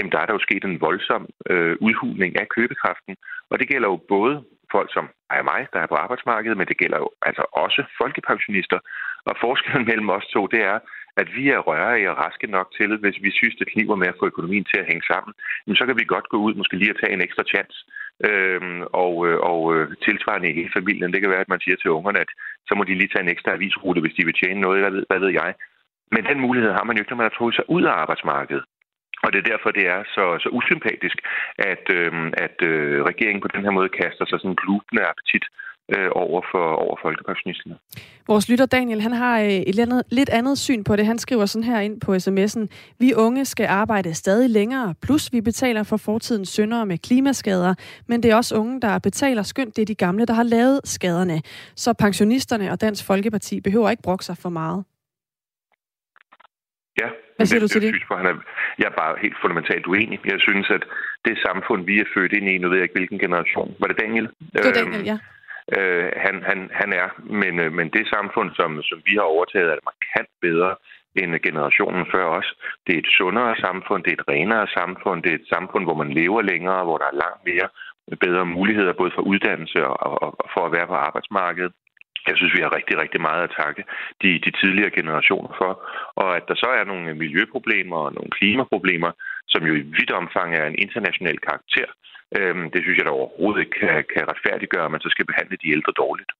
jamen der er der jo sket en voldsom øh, udhulning af købekraften. Og det gælder jo både folk som er mig, der er på arbejdsmarkedet, men det gælder jo altså også folkepensionister. Og forskellen mellem os to, det er, at vi er rørige og raske nok til, hvis vi synes, det kniver med at få økonomien til at hænge sammen, jamen, så kan vi godt gå ud måske lige at tage en ekstra chance. Øhm, og øh, og øh, tilsvarende i hele familien, det kan være, at man siger til ungerne, at så må de lige tage en ekstra avisrute, hvis de vil tjene noget, hvad ved, hvad ved jeg. Men den mulighed har man jo ikke, når man har trukket sig ud af arbejdsmarkedet. Og det er derfor, det er så, så usympatisk, at, øh, at øh, regeringen på den her måde kaster sig sådan en glubende appetit øh, over, for, over folkepensionisterne. Vores lytter Daniel, han har øh, et andet, lidt andet syn på det. Han skriver sådan her ind på sms'en. Vi unge skal arbejde stadig længere, plus vi betaler for fortidens syndere med klimaskader, men det er også unge, der betaler skønt. Det er de gamle, der har lavet skaderne. Så pensionisterne og Dansk Folkeparti behøver ikke brokke sig for meget. Ja, Hvad siger det, du til det? Synes, han er, jeg er bare helt fundamentalt uenig. Jeg synes, at det samfund, vi er født ind i, nu ved jeg ikke, hvilken generation. Var det Daniel? Det var Daniel, ja. Øh, han, han, han er, men, øh, men det samfund, som, som vi har overtaget, er markant bedre end generationen før os. Det er et sundere samfund, det er et renere samfund, det er et samfund, hvor man lever længere, hvor der er langt mere bedre muligheder, både for uddannelse og, og, og for at være på arbejdsmarkedet. Jeg synes, vi har rigtig, rigtig meget at takke de, de tidligere generationer for. Og at der så er nogle miljøproblemer og nogle klimaproblemer, som jo i vidt omfang er en international karakter, øhm, det synes jeg da overhovedet ikke kan, kan retfærdiggøre, at man så skal behandle de ældre dårligt.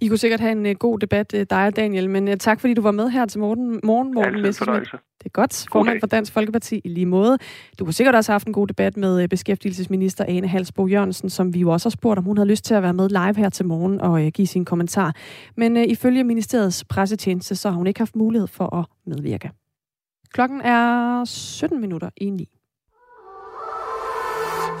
I kunne sikkert have en uh, god debat, uh, dig og Daniel, men uh, tak fordi du var med her til morgen, morgen Morten Messerschmidt. Det det godt. Formand for Dansk Folkeparti i lige måde. Du har sikkert også haft en god debat med øh, beskæftigelsesminister Ane Halsbo Jørgensen, som vi jo også har spurgt, om hun havde lyst til at være med live her til morgen og øh, give sin kommentar. Men øh, ifølge ministeriets pressetjeneste, så har hun ikke haft mulighed for at medvirke. Klokken er 17 minutter i 9.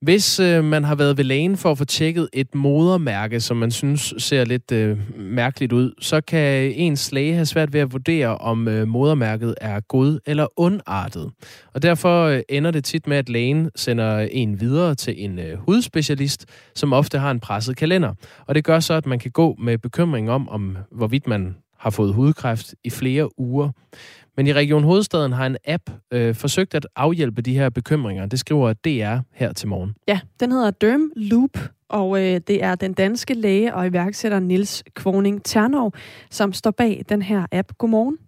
Hvis øh, man har været ved lægen for at få tjekket et modermærke, som man synes ser lidt øh, mærkeligt ud, så kan ens læge have svært ved at vurdere, om øh, modermærket er god eller ondartet. Og derfor øh, ender det tit med, at lægen sender en videre til en øh, hudspecialist, som ofte har en presset kalender. Og det gør så, at man kan gå med bekymring om, om hvorvidt man har fået hudkræft i flere uger. Men i Region Hovedstaden har en app øh, forsøgt at afhjælpe de her bekymringer. Det skriver DR her til morgen. Ja, den hedder Derm Loop, og øh, det er den danske læge og iværksætter Nils Kvorning Ternov, som står bag den her app. Godmorgen.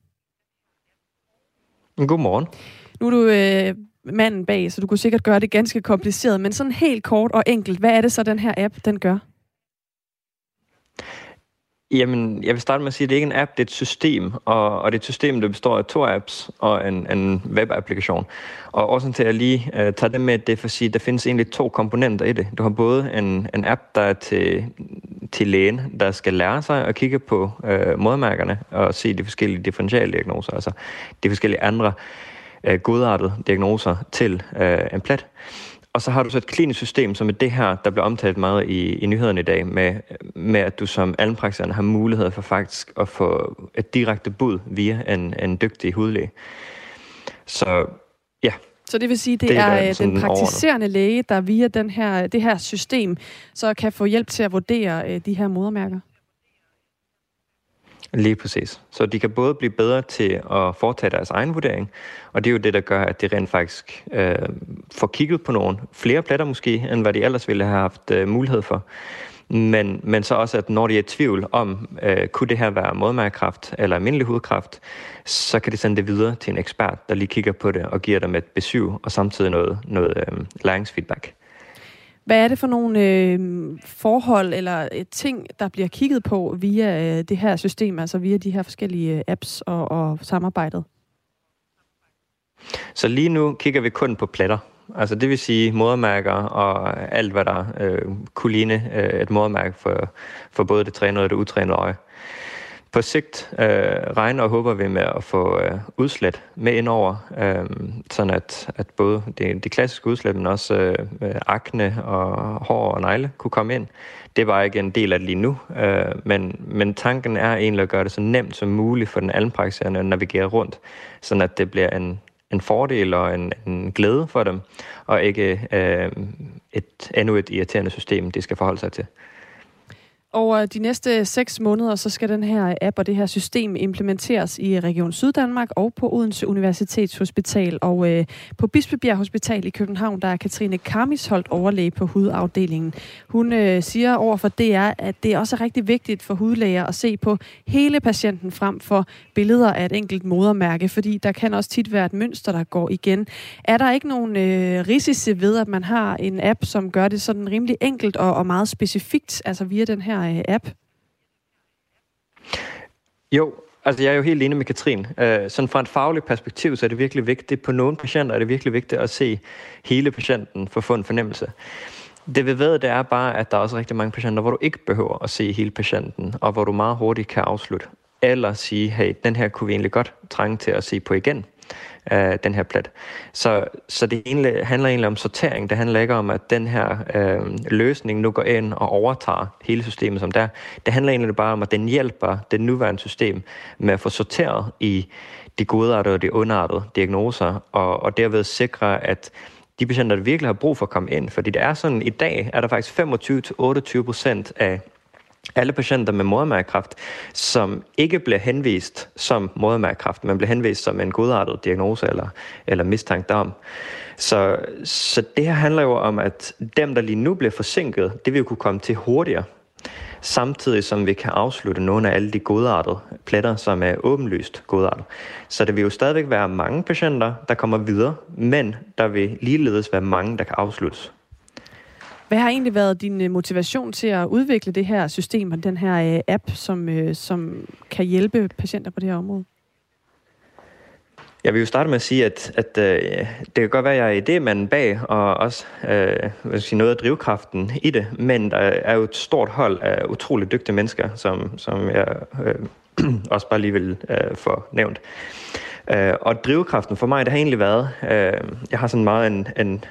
Godmorgen. Nu er du øh, manden bag, så du kunne sikkert gøre det ganske kompliceret, men sådan helt kort og enkelt, hvad er det så, den her app den gør? Jamen, jeg vil starte med at sige, at det ikke er en app, det er et system, og, og det er et system, der består af to apps og en, en webapplikation. Og også til at lige øh, uh, tage det med, det er for at sige, at der findes egentlig to komponenter i det. Du har både en, en app, der er til, til lægen, der skal lære sig at kigge på uh, modmærkerne og se de forskellige differentialdiagnoser, altså de forskellige andre uh, godartede diagnoser til uh, en plet. Og så har du så et klinisk system, som er det her, der bliver omtalt meget i, i nyhederne i dag, med, med at du som almenpraktiserende har mulighed for faktisk at få et direkte bud via en, en dygtig hudlæge. Så ja. Så det vil sige, det, det er, er den praktiserende overordnet. læge, der via den her, det her system, så kan få hjælp til at vurdere øh, de her modermærker? Lige præcis. Så de kan både blive bedre til at foretage deres egen vurdering, og det er jo det, der gør, at de rent faktisk øh, får kigget på nogle flere pletter måske, end hvad de ellers ville have haft øh, mulighed for. Men, men så også, at når de er i tvivl om, øh, kunne det her være modmærkekræft eller almindelig hudkræft, så kan de sende det videre til en ekspert, der lige kigger på det og giver dem et besøg og samtidig noget, noget øh, læringsfeedback. Hvad er det for nogle øh, forhold eller øh, ting, der bliver kigget på via øh, det her system, altså via de her forskellige øh, apps og, og samarbejdet? Så lige nu kigger vi kun på pletter. Altså det vil sige modermærker og alt, hvad der øh, kunne ligne øh, et modermærke for, for både det trænede og det utrænede øje. På sigt øh, regner og håber vi med at få øh, udslæt med indover, øh, sådan at, at både de, de klassiske udslæt, men også øh, akne og hår og negle kunne komme ind. Det var ikke en del af det lige nu, øh, men, men tanken er egentlig at gøre det så nemt som muligt for den almenpraktiserende at navigere rundt, sådan at det bliver en, en fordel og en, en glæde for dem, og ikke øh, et endnu et irriterende system, de skal forholde sig til. Over de næste seks måneder, så skal den her app og det her system implementeres i øh, Region Syddanmark og på Odense Universitetshospital. Og øh, på Bispebjerg Hospital i København, der er Katrine Karmisholdt overlæge på hudafdelingen. Hun øh, siger over for DR, at det også er rigtig vigtigt for hudlæger at se på hele patienten frem for billeder af et enkelt modermærke, fordi der kan også tit være et mønster, der går igen. Er der ikke nogen øh, risici ved, at man har en app, som gør det sådan rimelig enkelt og, og meget specifikt, altså via den her her øh, app? Jo, altså jeg er jo helt enig med Katrin. Uh, sådan fra et fagligt perspektiv, så er det virkelig vigtigt. På nogle patienter er det virkelig vigtigt at se hele patienten for at få en fornemmelse. Det vi ved, det er bare, at der er også rigtig mange patienter, hvor du ikke behøver at se hele patienten, og hvor du meget hurtigt kan afslutte. Eller sige, hey, den her kunne vi egentlig godt trænge til at se på igen af den her plet. Så, så det egentlig, handler egentlig om sortering. Det handler ikke om, at den her øh, løsning nu går ind og overtager hele systemet som der. Det handler egentlig bare om, at den hjælper det nuværende system med at få sorteret i de godartede og de ondartede diagnoser, og, og derved sikre, at de patienter, der virkelig har brug for at komme ind, fordi det er sådan, i dag er der faktisk 25-28 procent af alle patienter med modermærkræft, som ikke bliver henvist som modermærkræft, men bliver henvist som en godartet diagnose eller, eller mistanke derom. Så, så det her handler jo om, at dem, der lige nu bliver forsinket, det vil jo kunne komme til hurtigere, samtidig som vi kan afslutte nogle af alle de godartede pletter, som er åbenlyst godartet. Så det vil jo stadigvæk være mange patienter, der kommer videre, men der vil ligeledes være mange, der kan afsluttes. Hvad har egentlig været din øh, motivation til at udvikle det her system og den her øh, app, som, øh, som kan hjælpe patienter på det her område? Jeg vil jo starte med at sige, at, at øh, det kan godt være, at jeg er idémanden bag, og også øh, vil sige, noget af drivkraften i det, men der er jo et stort hold af utroligt dygtige mennesker, som, som jeg øh, også bare lige vil øh, få nævnt. Øh, og drivkraften for mig, det har egentlig været, øh, jeg har sådan meget en, en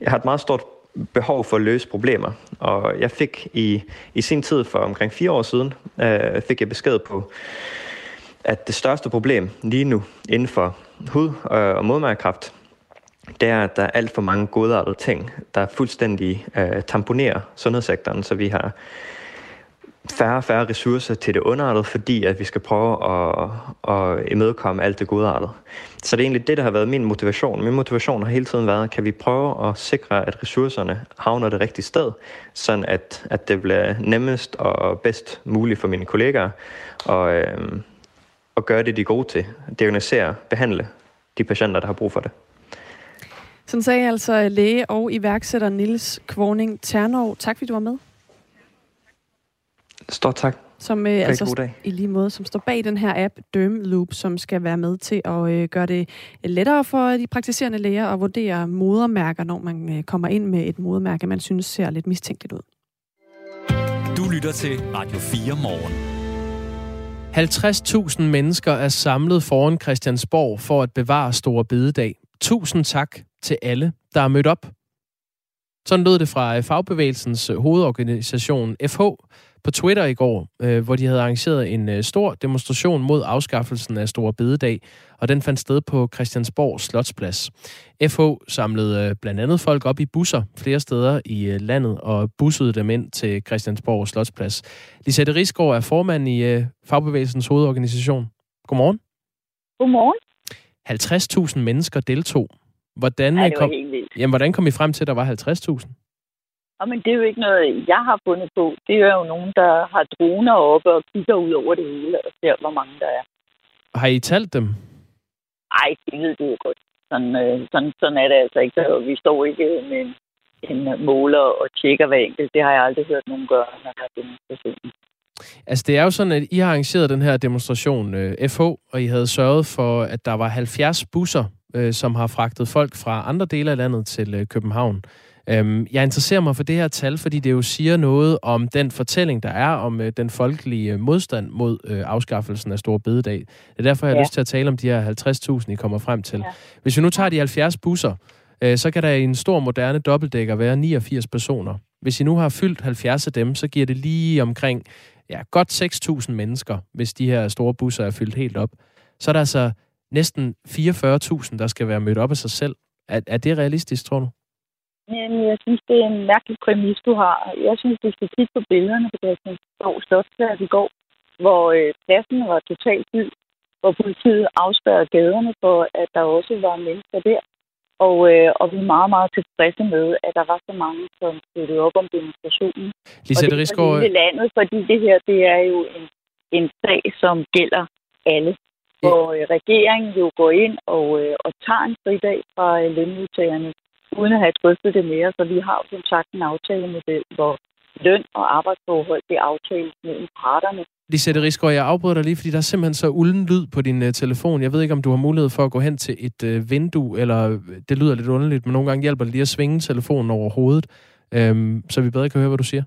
jeg har et meget stort behov for at løse problemer. Og jeg fik i, i sin tid for omkring fire år siden, øh, fik jeg besked på, at det største problem lige nu inden for hud- øh, og modmærkekræft, det er, at der er alt for mange godartede ting, der fuldstændig øh, tamponerer sundhedssektoren, så vi har færre og færre ressourcer til det underartet, fordi at vi skal prøve at, at imødekomme alt det godartede. Så det er egentlig det, der har været min motivation. Min motivation har hele tiden været, kan vi prøve at sikre, at ressourcerne havner det rigtige sted, sådan at, at det bliver nemmest og bedst muligt for mine kollegaer at, øh, at gøre det, de er gode til. Diagnosere, behandle de patienter, der har brug for det. Sådan sagde altså læge og iværksætter Nils Kvorning Ternov. Tak fordi du var med. Stort tak. Som øh, altså, god dag. i lige måde, som står bag den her app, Derm Loop, som skal være med til at øh, gøre det lettere for de praktiserende læger at vurdere modermærker, når man øh, kommer ind med et modermærke, man synes ser lidt mistænkeligt ud. Du lytter til Radio 4 morgen. 50.000 mennesker er samlet foran Christiansborg for at bevare Store Bededag. Tusind tak til alle, der er mødt op. Sådan lød det fra fagbevægelsens hovedorganisation FH, på Twitter i går, øh, hvor de havde arrangeret en øh, stor demonstration mod afskaffelsen af Store Bededag, og den fandt sted på Christiansborg Slotsplads. FH samlede øh, blandt andet folk op i busser flere steder i øh, landet og bussede dem ind til Christiansborg Slotsplads. Lisette Risgaard er formand i øh, Fagbevægelsens hovedorganisation. Godmorgen. Godmorgen. 50.000 mennesker deltog. Hvordan, ja, kom, jamen, hvordan kom I frem til, at der var 50.000? Og men det er jo ikke noget, jeg har fundet på. Det er jo nogen, der har droner oppe og kigger ud over det hele og ser, hvor mange der er. Har I talt dem? Nej, det ved du jo godt. Sådan, øh, sådan, sådan er det altså ikke. Så vi står ikke med en, en måler og tjekker hver enkelt. Det har jeg aldrig hørt nogen gøre, når der er demonstrationen. Altså, det er jo sådan, at I har arrangeret den her demonstration, øh, FH, og I havde sørget for, at der var 70 busser, øh, som har fragtet folk fra andre dele af landet til øh, København. Øhm, jeg interesserer mig for det her tal, fordi det jo siger noget om den fortælling, der er om øh, den folkelige modstand mod øh, afskaffelsen af Store Bededag. Det er derfor, jeg har ja. lyst til at tale om de her 50.000, I kommer frem til. Ja. Hvis vi nu tager de 70 busser, øh, så kan der i en stor moderne dobbeltdækker være 89 personer. Hvis I nu har fyldt 70 af dem, så giver det lige omkring ja, godt 6.000 mennesker, hvis de her store busser er fyldt helt op. Så er der altså næsten 44.000, der skal være mødt op af sig selv. Er, er det realistisk, tror du? Jamen, jeg synes, det er en mærkelig præmis, du har. Jeg synes, du skal kigge på billederne på Christiansborg Slotsplads i går, hvor øh, pladsen var totalt fyldt, hvor politiet afspærrede gaderne for, at der også var mennesker der. Og, øh, og vi er meget, meget tilfredse med, at der var så mange, som støttede op om demonstrationen. Lisette Rigsgaard... Og det er landet, fordi det her, det er jo en, en sag, som gælder alle. Hvor øh, regeringen jo går ind og, øh, og tager en fridag fra øh, lønmodtagerne uden at have drøftet det mere. Så vi har jo som sagt en aftalemodel, hvor løn og arbejdsforhold bliver aftalt mellem parterne. Lisette Rigsgaard, jeg afbryder dig lige, fordi der er simpelthen så ulden lyd på din uh, telefon. Jeg ved ikke, om du har mulighed for at gå hen til et uh, vindue, eller det lyder lidt underligt, men nogle gange hjælper det lige at svinge telefonen over hovedet, um, så vi bedre kan høre, hvad du siger.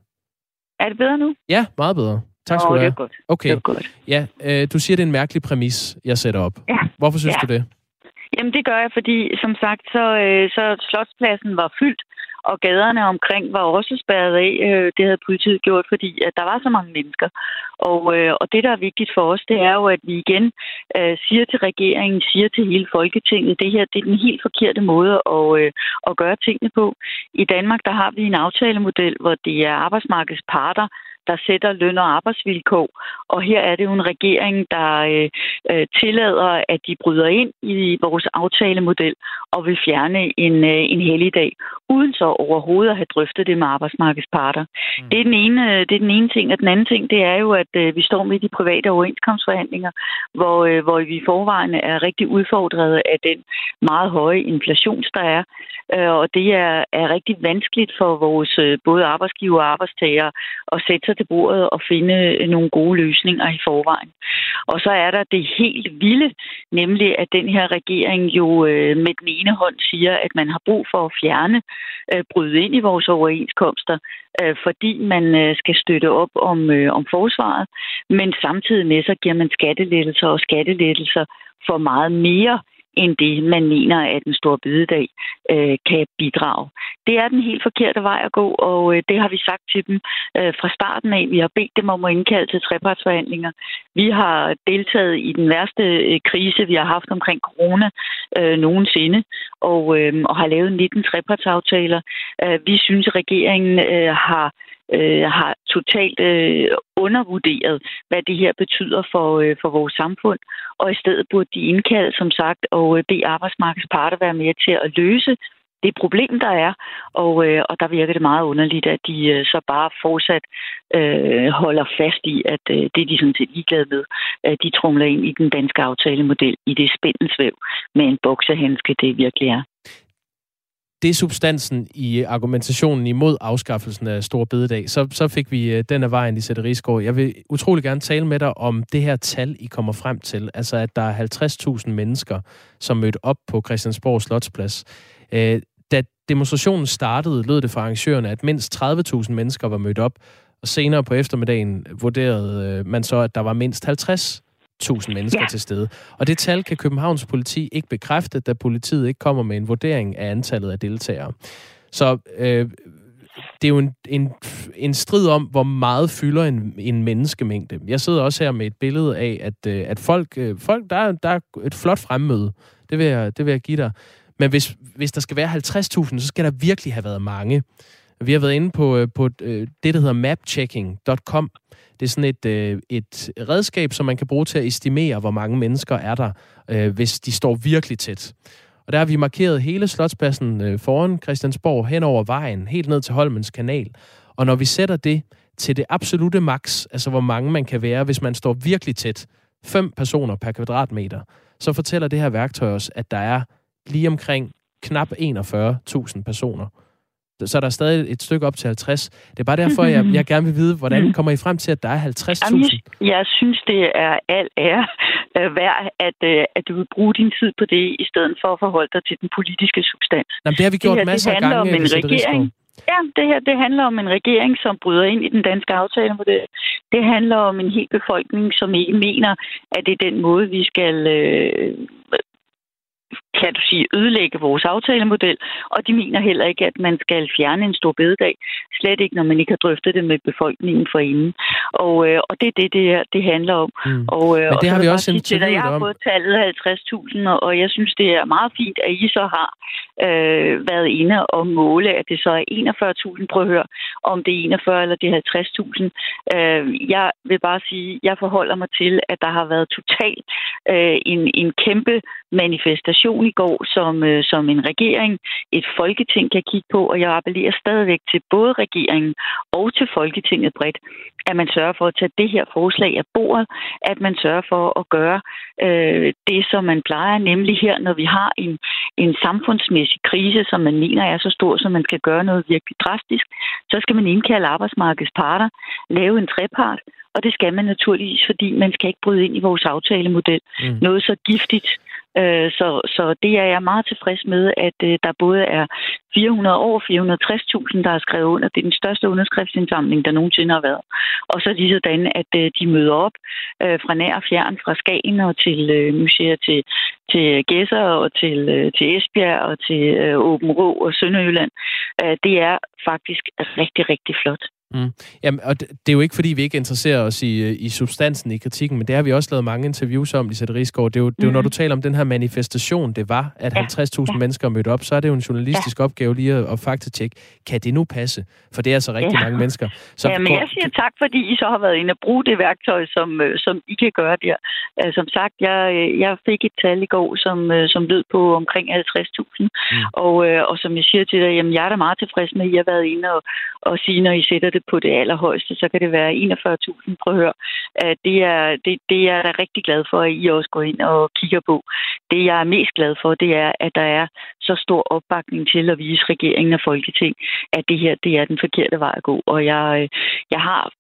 Er det bedre nu? Ja, meget bedre. Tak skal du have. det er godt. Okay. Det er godt. Ja, uh, du siger, det er en mærkelig præmis, jeg sætter op. Ja. Hvorfor synes ja. du det? Jamen det gør jeg, fordi som sagt, så, øh, så slotspladsen var fyldt, og gaderne omkring var også spærret af. Øh, det havde politiet gjort, fordi at der var så mange mennesker. Og, øh, og det, der er vigtigt for os, det er jo, at vi igen øh, siger til regeringen, siger til hele Folketinget, det her det er den helt forkerte måde at, øh, at gøre tingene på. I Danmark, der har vi en aftalemodel, hvor det er arbejdsmarkedets parter, der sætter løn og arbejdsvilkår. Og her er det jo en regering, der øh, øh, tillader, at de bryder ind i vores aftalemodel og vil fjerne en, øh, en helligdag, uden så overhovedet at have drøftet det med arbejdsmarkedsparter. Mm. Det, er den ene, det er den ene ting, og den anden ting, det er jo, at øh, vi står midt i private overenskomstforhandlinger, hvor, øh, hvor vi i forvejen er rigtig udfordret af den meget høje inflation, der er. Øh, og det er, er rigtig vanskeligt for vores øh, både arbejdsgiver og arbejdstager at sætte sig til bordet og finde øh, nogle gode løsninger i forvejen. Og så er der det helt vilde, nemlig at den her regering jo øh, med den ene hånd siger, at man har brug for at fjerne, øh, bryde ind i vores overenskomster, fordi man skal støtte op om, om forsvaret, men samtidig med så giver man skattelettelser og skattelettelser for meget mere end det, man mener, at en stor bededag øh, kan bidrage. Det er den helt forkerte vej at gå, og øh, det har vi sagt til dem øh, fra starten af. Vi har bedt dem om at indkalde til trepartsforhandlinger. Vi har deltaget i den værste øh, krise, vi har haft omkring corona øh, nogensinde, og, øh, og har lavet 19 trepartsaftaler. Øh, vi synes, at regeringen øh, har øh, Øh, har totalt øh, undervurderet, hvad det her betyder for, øh, for vores samfund. Og i stedet burde de indkalde, som sagt, og øh, bede arbejdsmarkedsparter være med til at løse det problem, der er. Og, øh, og der virker det meget underligt, at de øh, så bare fortsat øh, holder fast i, at øh, det er de sådan set ligeglade med. At de trumler ind i den danske aftalemodel i det spændensvæv med en boksehandske, det virkelig er det er substansen i argumentationen imod afskaffelsen af Stor Bededag. Så, så fik vi øh, den af vejen i Sætte Rigsgaard. Jeg vil utrolig gerne tale med dig om det her tal, I kommer frem til. Altså, at der er 50.000 mennesker, som mødte op på Christiansborg Slotsplads. Øh, da demonstrationen startede, lød det fra arrangørerne, at mindst 30.000 mennesker var mødt op, og senere på eftermiddagen vurderede øh, man så, at der var mindst 50 1000 mennesker ja. til stede. Og det tal kan Københavns politi ikke bekræfte, da politiet ikke kommer med en vurdering af antallet af deltagere. Så øh, det er jo en, en, en strid om, hvor meget fylder en, en menneskemængde. Jeg sidder også her med et billede af, at, øh, at folk, øh, folk der, der er et flot fremmøde. Det vil jeg, det vil jeg give dig. Men hvis, hvis der skal være 50.000, så skal der virkelig have været mange. Vi har været inde på, øh, på det, der hedder mapchecking.com, det er sådan et, øh, et redskab, som man kan bruge til at estimere, hvor mange mennesker er der, øh, hvis de står virkelig tæt. Og der har vi markeret hele slotspladsen øh, foran Christiansborg hen over vejen, helt ned til Holmens kanal. Og når vi sætter det til det absolute max, altså hvor mange man kan være, hvis man står virkelig tæt, fem personer per kvadratmeter, så fortæller det her værktøj os, at der er lige omkring knap 41.000 personer så er der stadig et stykke op til 50. Det er bare derfor, jeg, jeg gerne vil vide, hvordan mm. kommer I frem til, at der er 50.000? Jeg, synes, det er alt ære øh, værd, at, øh, at du vil bruge din tid på det, i stedet for at forholde dig til den politiske substans. Jamen, det har vi gjort det her, masser af gange. Om en regering, Ja, det her det handler om en regering, som bryder ind i den danske aftalemodel. Det handler om en hel befolkning, som ikke mener, at det er den måde, vi skal øh, kan du sige, ødelægge vores aftalemodel, og de mener heller ikke, at man skal fjerne en stor bededag. Slet ikke, når man ikke har drøftet det med befolkningen for inden. Og, øh, og det er det, det, det handler om. Mm. Og, øh, Men det og har vi også en Jeg har fået tallet 50.000, og jeg synes, det er meget fint, at I så har øh, været inde og måle, at det så er 41.000. Prøv at høre, om det er 41 eller det er 50.000. Øh, jeg vil bare sige, jeg forholder mig til, at der har været totalt øh, en, en kæmpe manifestation i går, som, øh, som en regering, et folketing kan kigge på, og jeg appellerer stadigvæk til både regeringen og til folketinget bredt, at man sørger for at tage det her forslag af bordet, at man sørger for at gøre øh, det, som man plejer, nemlig her, når vi har en, en samfundsmæssig krise, som man mener er så stor, som man skal gøre noget virkelig drastisk, så skal man indkalde arbejdsmarkedets parter, lave en trepart, og det skal man naturligvis, fordi man skal ikke bryde ind i vores aftalemodel. Mm. Noget så giftigt Øh, så, så det er jeg meget tilfreds med, at øh, der både er 400 over 460.000, der har skrevet under. Det er den største underskriftsindsamling, der nogensinde har været. Og så lige sådan, at øh, de møder op øh, fra nær og fjern, fra Skagen og til øh, museer til, til Gæsser og til, øh, til Esbjerg og til Åben Rå og Sønderjylland. Det er faktisk rigtig, rigtig flot. Mm. Jamen, og det, det er jo ikke, fordi vi ikke interesserer os i, øh, i substansen i kritikken, men det har vi også lavet mange interviews om, Lisette Rigsgaard. Det er jo, det er jo mm. når du taler om den her manifestation, det var, at ja. 50.000 ja. mennesker mødte op, så er det jo en journalistisk ja. opgave lige at, at faktatjekke, kan det nu passe? For det er altså rigtig ja. mange mennesker. Så ja, men jeg siger tak, fordi I så har været inde og bruge det værktøj, som, øh, som I kan gøre der. Som sagt, jeg, jeg fik et tal i går, som, som lød på omkring 50.000, mm. og, og som jeg siger til dig, jamen jeg er da meget tilfreds med, at I har været inde og, og sige, når I sætter det på det allerhøjeste, så kan det være 41.000. Prøv at høre. Øh, det er, det, det er jeg da rigtig glad for, at I også går ind og kigger på. Det, jeg er mest glad for, det er, at der er så stor opbakning til at vise regeringen og Folketing, at det her det er den forkerte vej at gå. Og jeg, øh, jeg har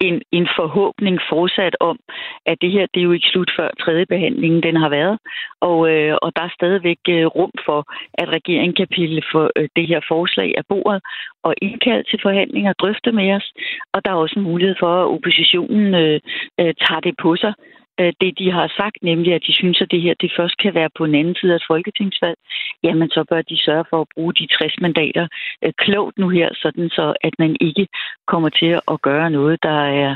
en, en forhåbning fortsat om, at det her det er jo ikke slut før tredje behandlingen den har været. Og, øh, og der er stadigvæk øh, rum for, at regeringen kan pille for øh, det her forslag af bordet og indkalde til forhandlinger og drøfte med os. Og der er også en mulighed for, at oppositionen øh, øh, tager det på sig det, de har sagt, nemlig at de synes, at det her det først kan være på en anden side af et folketingsvalg, jamen så bør de sørge for at bruge de 60 mandater øh, klogt nu her, sådan så at man ikke kommer til at gøre noget, der er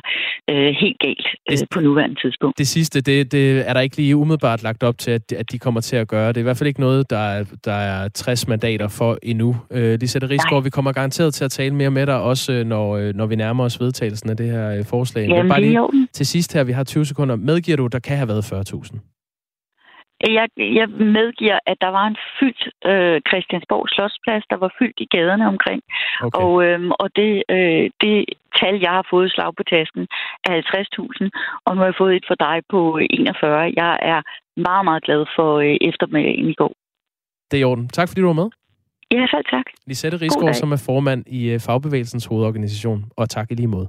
øh, helt galt øh, det, på nuværende tidspunkt. Det sidste, det, det er der ikke lige umiddelbart lagt op til, at, at de kommer til at gøre. Det er i hvert fald ikke noget, der er, der er 60 mandater for endnu. Øh, Lisette Rigsgaard, vi kommer garanteret til at tale mere med dig, også øh, når, øh, når vi nærmer os vedtagelsen af det her øh, forslag. Jamen, bare lige til sidst her, vi har 20 sekunder. Medgiver du, der kan have været 40.000? Jeg, jeg medgiver, at der var en fyldt øh, Christiansborg Slottsplads, der var fyldt i gaderne omkring. Okay. Og, øh, og det, øh, det tal, jeg har fået slag på tasken, er 50.000, og nu har jeg fået et for dig på 41. Jeg er meget, meget glad for øh, eftermiddagen i går. Det er i orden. Tak fordi du var med. Ja, selv tak. Lisette Rigsgaard, som er formand i øh, Fagbevægelsens hovedorganisation, og tak i lige måde.